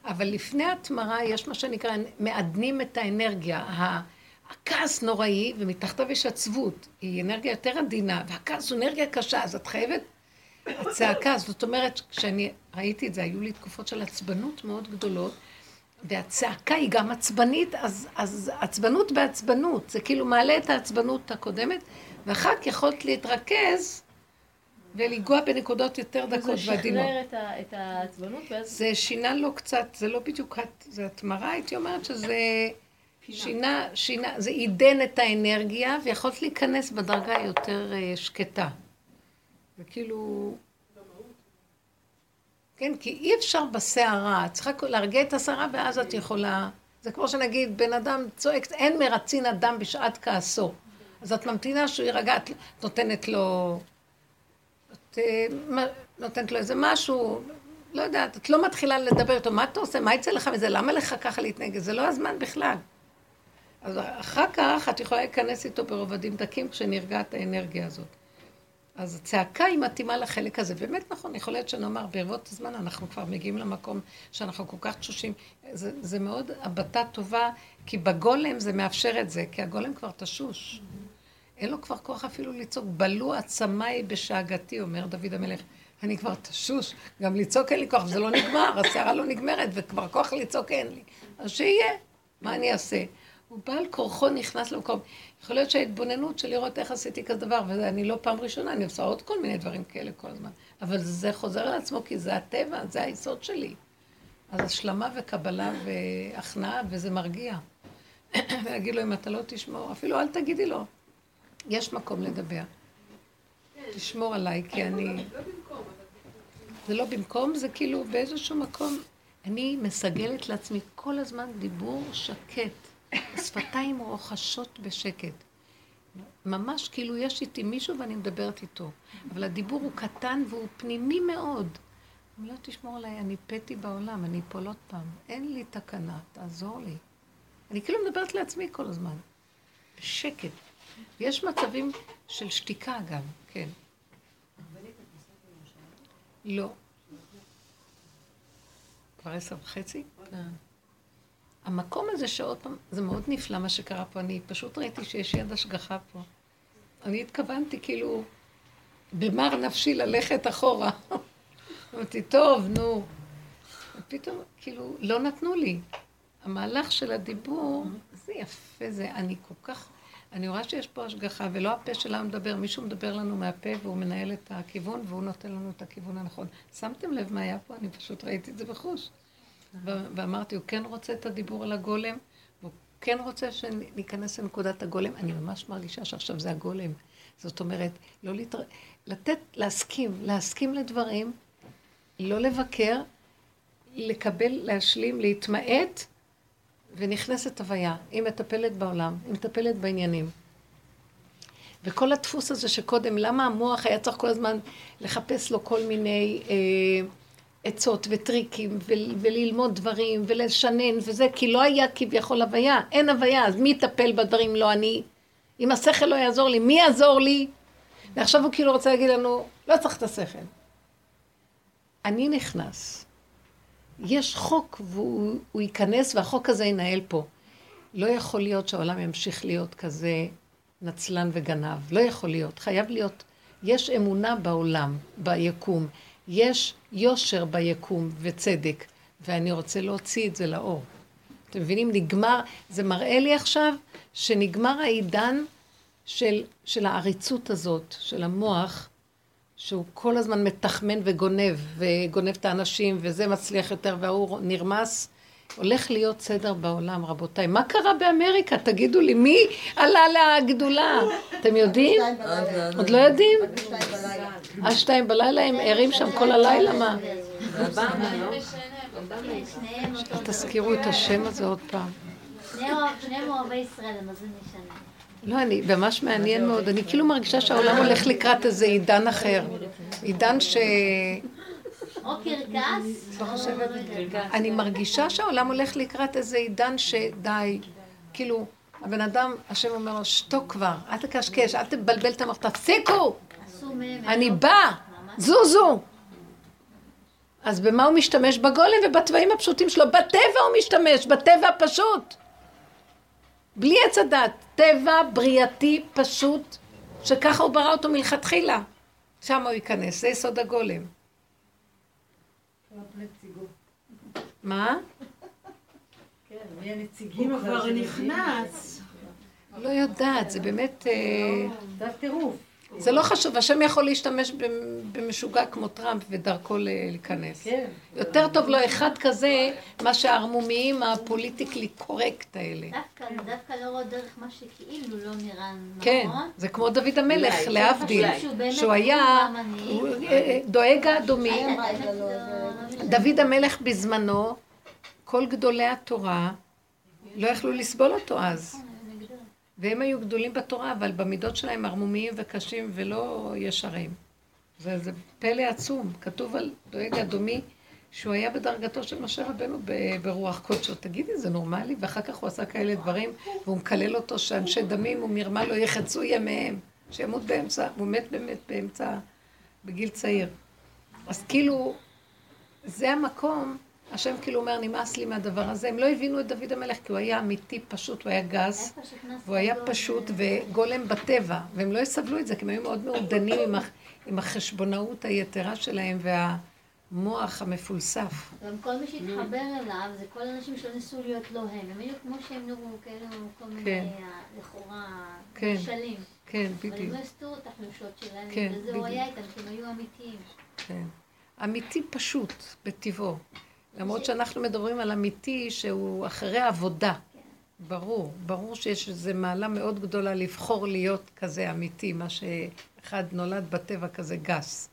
אבל לפני התמרה יש מה שנקרא, מעדנים את האנרגיה. הכעס נוראי, ומתחתיו יש עצבות. היא אנרגיה יותר עדינה, והכעס הוא אנרגיה קשה, אז את חייבת... הצעקה, זאת אומרת, כשאני ראיתי את זה, היו לי תקופות של עצבנות מאוד גדולות, והצעקה היא גם עצבנית, אז, אז עצבנות בעצבנות, זה כאילו מעלה את העצבנות הקודמת, ואחר כך יכולת להתרכז ולגוע בנקודות יותר דקות זה ועדינות. שחרר את העצבנות, ואז... זה שינה לו קצת, זה לא בדיוק, זה התמרה, הייתי אומרת שזה שינה, שינה, זה עידן את האנרגיה, ויכולת להיכנס בדרגה יותר אה, שקטה. וכאילו... כן, כי אי אפשר בסערה, את צריכה להרגיע את הסערה ואז את יכולה... זה כמו שנגיד, בן אדם צועק, אין מרצין אדם בשעת כעסו. אז את ממתינה שהוא יירגע, את נותנת לו... אה, נותנת לו איזה משהו, לא יודעת, את לא מתחילה לדבר איתו, מה אתה עושה, מה יצא לך מזה, למה לך ככה להתנהג, זה לא הזמן בכלל. אז אחר כך את יכולה להיכנס איתו ברובדים דקים כשנרגעת האנרגיה הזאת. אז הצעקה היא מתאימה לחלק הזה. באמת נכון, יכול להיות שנאמר, ברבות הזמן אנחנו כבר מגיעים למקום שאנחנו כל כך תשושים. זה, זה מאוד הבטה טובה, כי בגולם זה מאפשר את זה, כי הגולם כבר תשוש. אין לו כבר כוח אפילו לצעוק. בלו עצמיי בשאגתי, אומר דוד המלך. אני כבר תשוש, גם לצעוק אין לי כוח, וזה לא נגמר, (laughs) הסערה לא נגמרת, וכבר כוח לצעוק אין לי. אז שיהיה, מה אני אעשה? הוא בעל כורחו נכנס למקום. יכול להיות שההתבוננות של לראות איך עשיתי כזה דבר, ואני לא פעם ראשונה, אני עושה עוד כל מיני דברים כאלה כל הזמן. אבל זה חוזר על עצמו, כי זה הטבע, זה היסוד שלי. אז השלמה וקבלה והכנעה, וזה מרגיע. (coughs) ולהגיד לו, אם אתה לא תשמור, אפילו אל תגידי לו. יש מקום לדבר. תשמור עליי, כי אני... זה לא במקום, זה כאילו באיזשהו מקום. אני מסגלת לעצמי כל הזמן דיבור שקט. השפתיים רוחשות בשקט. ממש כאילו יש איתי מישהו ואני מדברת איתו. אבל הדיבור הוא קטן והוא פנימי מאוד. אם לא תשמור עליי, אני פתי בעולם, אני אפול עוד פעם. אין לי תקנה, תעזור לי. אני כאילו מדברת לעצמי כל הזמן. בשקט. יש מצבים של שתיקה גם, כן. לא. כבר עשר וחצי? כן. המקום הזה שעוד פעם, זה מאוד נפלא מה שקרה פה, אני פשוט ראיתי שיש יד השגחה פה. אני התכוונתי כאילו, במר נפשי ללכת אחורה. אמרתי, טוב, נו. ופתאום, כאילו, לא נתנו לי. המהלך של הדיבור, זה יפה, זה, אני כל כך, אני רואה שיש פה השגחה, ולא הפה שלנו מדבר, מישהו מדבר לנו מהפה והוא מנהל את הכיוון והוא נותן לנו את הכיוון הנכון. שמתם לב מה היה פה? אני פשוט ראיתי את זה בחוש. ואמרתי, הוא כן רוצה את הדיבור על הגולם, והוא כן רוצה שניכנס לנקודת הגולם. אני ממש מרגישה שעכשיו זה הגולם. זאת אומרת, לא להתר... לתת, להסכים, להסכים לדברים, לא לבקר, לקבל, להשלים, להתמעט, ונכנסת הוויה. היא מטפלת בעולם, היא מטפלת בעניינים. וכל הדפוס הזה שקודם, למה המוח היה צריך כל הזמן לחפש לו כל מיני... אה, עצות וטריקים וללמוד דברים ולשנן וזה, כי לא היה כביכול הוויה, אין הוויה, אז מי יטפל בדברים? לא אני. אם השכל לא יעזור לי, מי יעזור לי? ועכשיו הוא כאילו רוצה להגיד לנו, לא צריך את השכל. אני נכנס. יש חוק והוא ייכנס והחוק הזה ינהל פה. לא יכול להיות שהעולם ימשיך להיות כזה נצלן וגנב. לא יכול להיות. חייב להיות. יש אמונה בעולם, ביקום. יש יושר ביקום וצדק, ואני רוצה להוציא את זה לאור. אתם מבינים? נגמר, זה מראה לי עכשיו שנגמר העידן של, של העריצות הזאת, של המוח, שהוא כל הזמן מתחמן וגונב, וגונב את האנשים, וזה מצליח יותר וההוא נרמס. הולך להיות סדר בעולם, רבותיי. מה קרה באמריקה? תגידו לי, מי עלה לגדולה? אתם יודעים? עוד לא יודעים? עד שתיים בלילה הם ערים שם כל הלילה, מה? אל תזכירו את השם הזה עוד פעם. שניהם אוהבי ישראל, אז זה משנה. לא, אני, ממש מעניין מאוד. אני כאילו מרגישה שהעולם הולך לקראת איזה עידן אחר. עידן ש... או קרקס, לא חושבת. אני מרגישה שהעולם הולך לקראת איזה עידן שדי, כאילו, הבן אדם, השם אומר לו, שתוק כבר, אל תקשקש, אל תבלבל את המוח, תפסיקו! אני בא, זוזו! אז במה הוא משתמש? בגולם ובתוואים הפשוטים שלו. בטבע הוא משתמש, בטבע הפשוט. בלי עץ הדת. טבע בריאתי פשוט, שככה הוא ברא אותו מלכתחילה. שם הוא ייכנס, זה יסוד הגולם. מה? כן, מי הנציגים הוא כבר נכנס. לא יודעת, זה באמת... אה, זה הטירוף. זה לא חשוב, השם יכול להשתמש במשוגע כמו טראמפ ודרכו להיכנס. כן. יותר טוב לו אחד כזה, מה שהערמומיים הפוליטיקלי קורקט האלה. דווקא לא רואה דרך מה שכאילו לא נראה נכון. כן, זה כמו דוד המלך, להבדיל, שהוא היה אה, דואג האדומי. דוד המלך בזמנו, כל גדולי התורה לא יכלו לסבול אותו אז. והם היו גדולים בתורה, אבל במידות שלהם ערמומיים וקשים ולא ישרים. זה, זה פלא עצום. כתוב על דואג אדומי, שהוא היה בדרגתו של משה רבנו ברוח קודשו. תגידי, זה נורמלי? ואחר כך הוא עשה כאלה דברים, והוא מקלל אותו שאנשי דמים ומרמה לא יחצו ימיהם, שימות באמצע, הוא מת באמת באמצע, בגיל צעיר. אז כאילו, זה המקום השם כאילו אומר, נמאס לי מהדבר הזה. הם לא הבינו את דוד המלך, כי הוא היה אמיתי, פשוט, הוא היה גס, שנכנס והוא היה. פשוט וגולם בטבע, והם לא יסבלו את זה, כי הם היו מאוד מעודנים עם, הח- עם החשבונאות היתרה שלהם והמוח המפולסף. גם כל מי שהתחבר אליו, זה כל האנשים שלא ניסו להיות לא הם. הם היו כמו שהם נראו, כאלו כל מיני, כן. לכאורה, כן. משלים. כן, אבל הם בדיוק. לא הסתירו את החולשות שלהם, כן, וזה בדיוק. הוא היה איתם, כי הם היו אמיתיים. כן. אמיתי פשוט, בטבעו. למרות שאנחנו מדברים על אמיתי שהוא אחרי עבודה. ברור, ברור שיש איזו מעלה מאוד גדולה לבחור להיות כזה אמיתי, מה שאחד נולד בטבע כזה גס.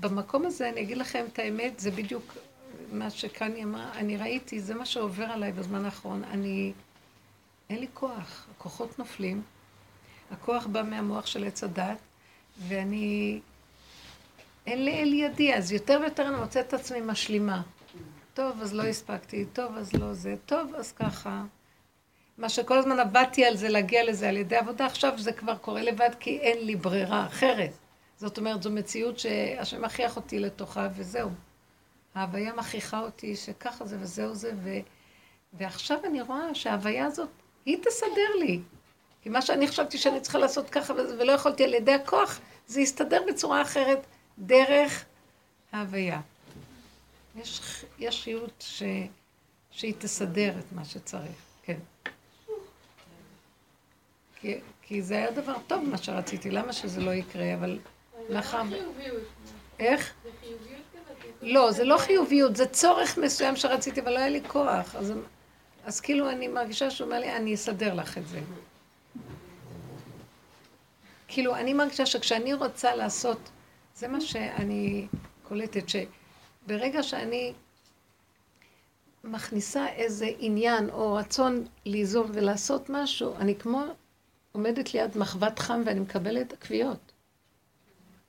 במקום הזה, אני אגיד לכם את האמת, זה בדיוק מה שקני אמרה, אני ראיתי, זה מה שעובר עליי בזמן האחרון. אני, אין לי כוח, הכוחות נופלים, הכוח בא מהמוח של עץ הדת, ואני, אין לאל ידי, אז יותר ויותר אני מוצאת את עצמי משלימה. טוב, אז לא הספקתי, טוב, אז לא זה, טוב, אז ככה. מה שכל הזמן עבדתי על זה, להגיע לזה על ידי עבודה, עכשיו זה כבר קורה לבד, כי אין לי ברירה אחרת. זאת אומרת, זו מציאות שהשם מכריח אותי לתוכה, וזהו. ההוויה מכריחה אותי שככה זה וזהו זה, ו... ועכשיו אני רואה שההוויה הזאת, היא תסדר לי. כי מה שאני חשבתי שאני צריכה לעשות ככה ולא יכולתי על ידי הכוח, זה יסתדר בצורה אחרת דרך ההוויה. יש, יש חיות ש... שהיא תסדר את מה שצריך, כן. כי, כי זה היה דבר טוב מה שרציתי, למה שזה לא יקרה, אבל חיוביות. איך? זה חיוביות כזאת. לא, זה לא חיוביות, זה צורך מסוים שרציתי, אבל לא היה לי כוח. אז, אז כאילו אני מרגישה שהוא אומר לי, אני אסדר לך את זה. כאילו, אני מרגישה שכשאני רוצה לעשות, זה מה שאני קולטת, שברגע שאני מכניסה איזה עניין או רצון ליזום ולעשות משהו, אני כמו עומדת ליד מחבת חם ואני מקבלת כוויות.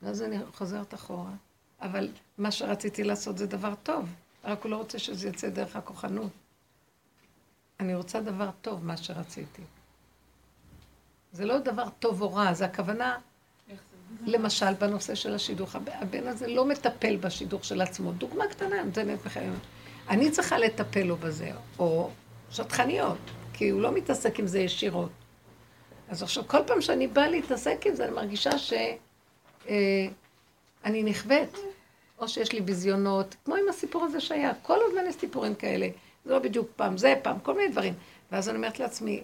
ואז אני חוזרת אחורה. אבל מה שרציתי לעשות זה דבר טוב, רק הוא לא רוצה שזה יצא דרך הכוחנות. אני רוצה דבר טוב, מה שרציתי. זה לא דבר טוב או רע, זה הכוונה, למשל, בנושא של השידוך. הב- הבן הזה לא מטפל בשידוך של עצמו. דוגמה קטנה, אני נותנת לכם. אני צריכה לטפל לו בזה, או שטחניות, כי הוא לא מתעסק עם זה ישירות. אז עכשיו, כל פעם שאני באה להתעסק עם זה, אני מרגישה ש... אה, נכווית, או שיש לי ביזיונות, כמו עם הסיפור הזה שהיה, כל הזמן יש סיפורים כאלה, זה לא בדיוק פעם זה, פעם כל מיני דברים. ואז אני אומרת לעצמי,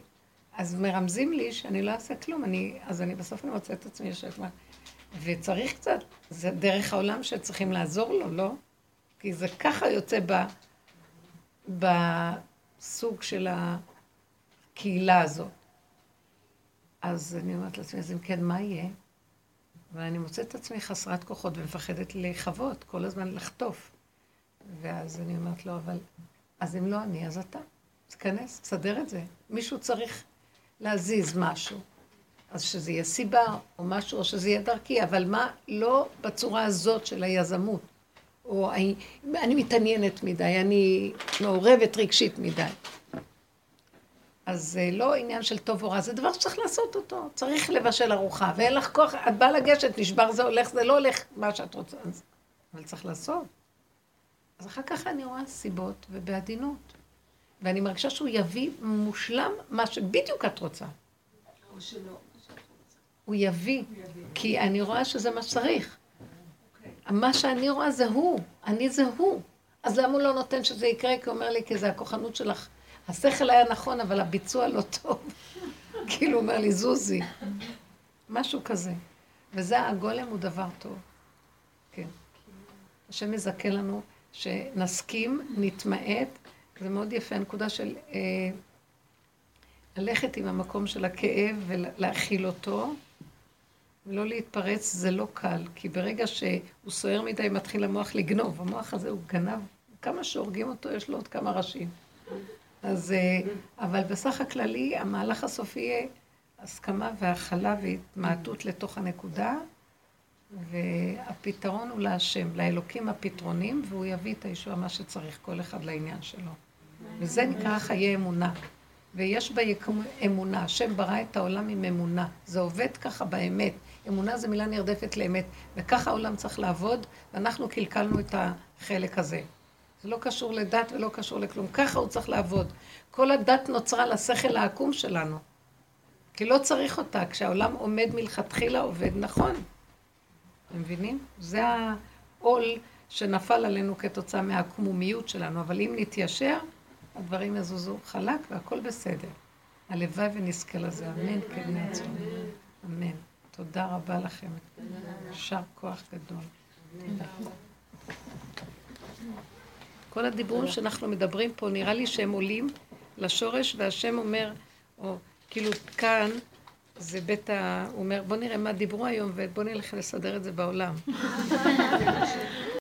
אז מרמזים לי שאני לא אעשה כלום, אני, אז אני בסוף אני מוצאת את עצמי יושבת מה... וצריך קצת, זה דרך העולם שצריכים לעזור לו, לא? כי זה ככה יוצא ב, בסוג של הקהילה הזאת. אז אני אומרת לעצמי, אז אם כן, מה יהיה? ואני מוצאת את עצמי חסרת כוחות ומפחדת לחוות, כל הזמן לחטוף. ואז אני אומרת לו, אבל, אז אם לא אני, אז אתה. תיכנס, תסדר את זה. מישהו צריך להזיז משהו. אז שזה יהיה סיבה או משהו, או שזה יהיה דרכי, אבל מה, לא בצורה הזאת של היזמות. או אני, אני מתעניינת מדי, אני מעורבת רגשית מדי. אז זה לא עניין של טוב או רע, זה דבר שצריך לעשות אותו. צריך לבשל ארוחה, ואין לך כוח, את באה לגשת, נשבר זה הולך, זה לא הולך מה שאת רוצה. אבל צריך לעשות. אז אחר כך אני רואה סיבות ובעדינות. ואני מרגישה שהוא יביא מושלם מה שבדיוק את רוצה. או שלא. הוא יביא, כי אני רואה שזה מה שצריך. מה שאני רואה זה הוא, אני זה הוא. אז למה הוא לא נותן שזה יקרה? כי הוא אומר לי, כי זה הכוחנות שלך. השכל היה נכון, אבל הביצוע לא טוב. (laughs) כאילו, הוא אומר לי, זוזי. משהו כזה. וזה, הגולם הוא דבר טוב. כן. השם מזכה לנו שנסכים, נתמעט. זה מאוד יפה, הנקודה של אה, ללכת עם המקום של הכאב ולהכיל אותו, ולא להתפרץ, זה לא קל, כי ברגע שהוא סוער מדי, מתחיל המוח לגנוב. המוח הזה הוא גנב, כמה שהורגים אותו, יש לו עוד כמה ראשים. אז, אה, אבל בסך הכללי, המהלך הסופי יהיה הסכמה והכלה והתמעטות לתוך הנקודה, והפתרון הוא להשם, לאלוקים הפתרונים, והוא יביא את הישועה מה שצריך כל אחד לעניין שלו. וזה נקרא חיי אמונה. ויש ביקום אמונה. השם ברא את העולם עם אמונה. זה עובד ככה באמת. אמונה זה מילה נרדפת לאמת. וככה העולם צריך לעבוד, ואנחנו קלקלנו את החלק הזה. זה לא קשור לדת ולא קשור לכלום. ככה הוא צריך לעבוד. כל הדת נוצרה לשכל העקום שלנו. כי לא צריך אותה. כשהעולם עומד מלכתחילה עובד נכון. אתם מבינים? זה העול שנפל עלינו כתוצאה מהעקמומיות שלנו. אבל אם נתיישר, הדברים יזוזו חלק והכל בסדר. הלוואי ונזכה לזה. אמן, כן נעצור. אמן. תודה רבה לכם. יישר כוח גדול. כל הדיבורים שאנחנו מדברים פה, נראה לי שהם עולים לשורש, והשם אומר, או כאילו כאן, זה בית ה... הוא אומר, בוא נראה מה דיברו היום ובוא נלך לסדר את זה בעולם. (laughs)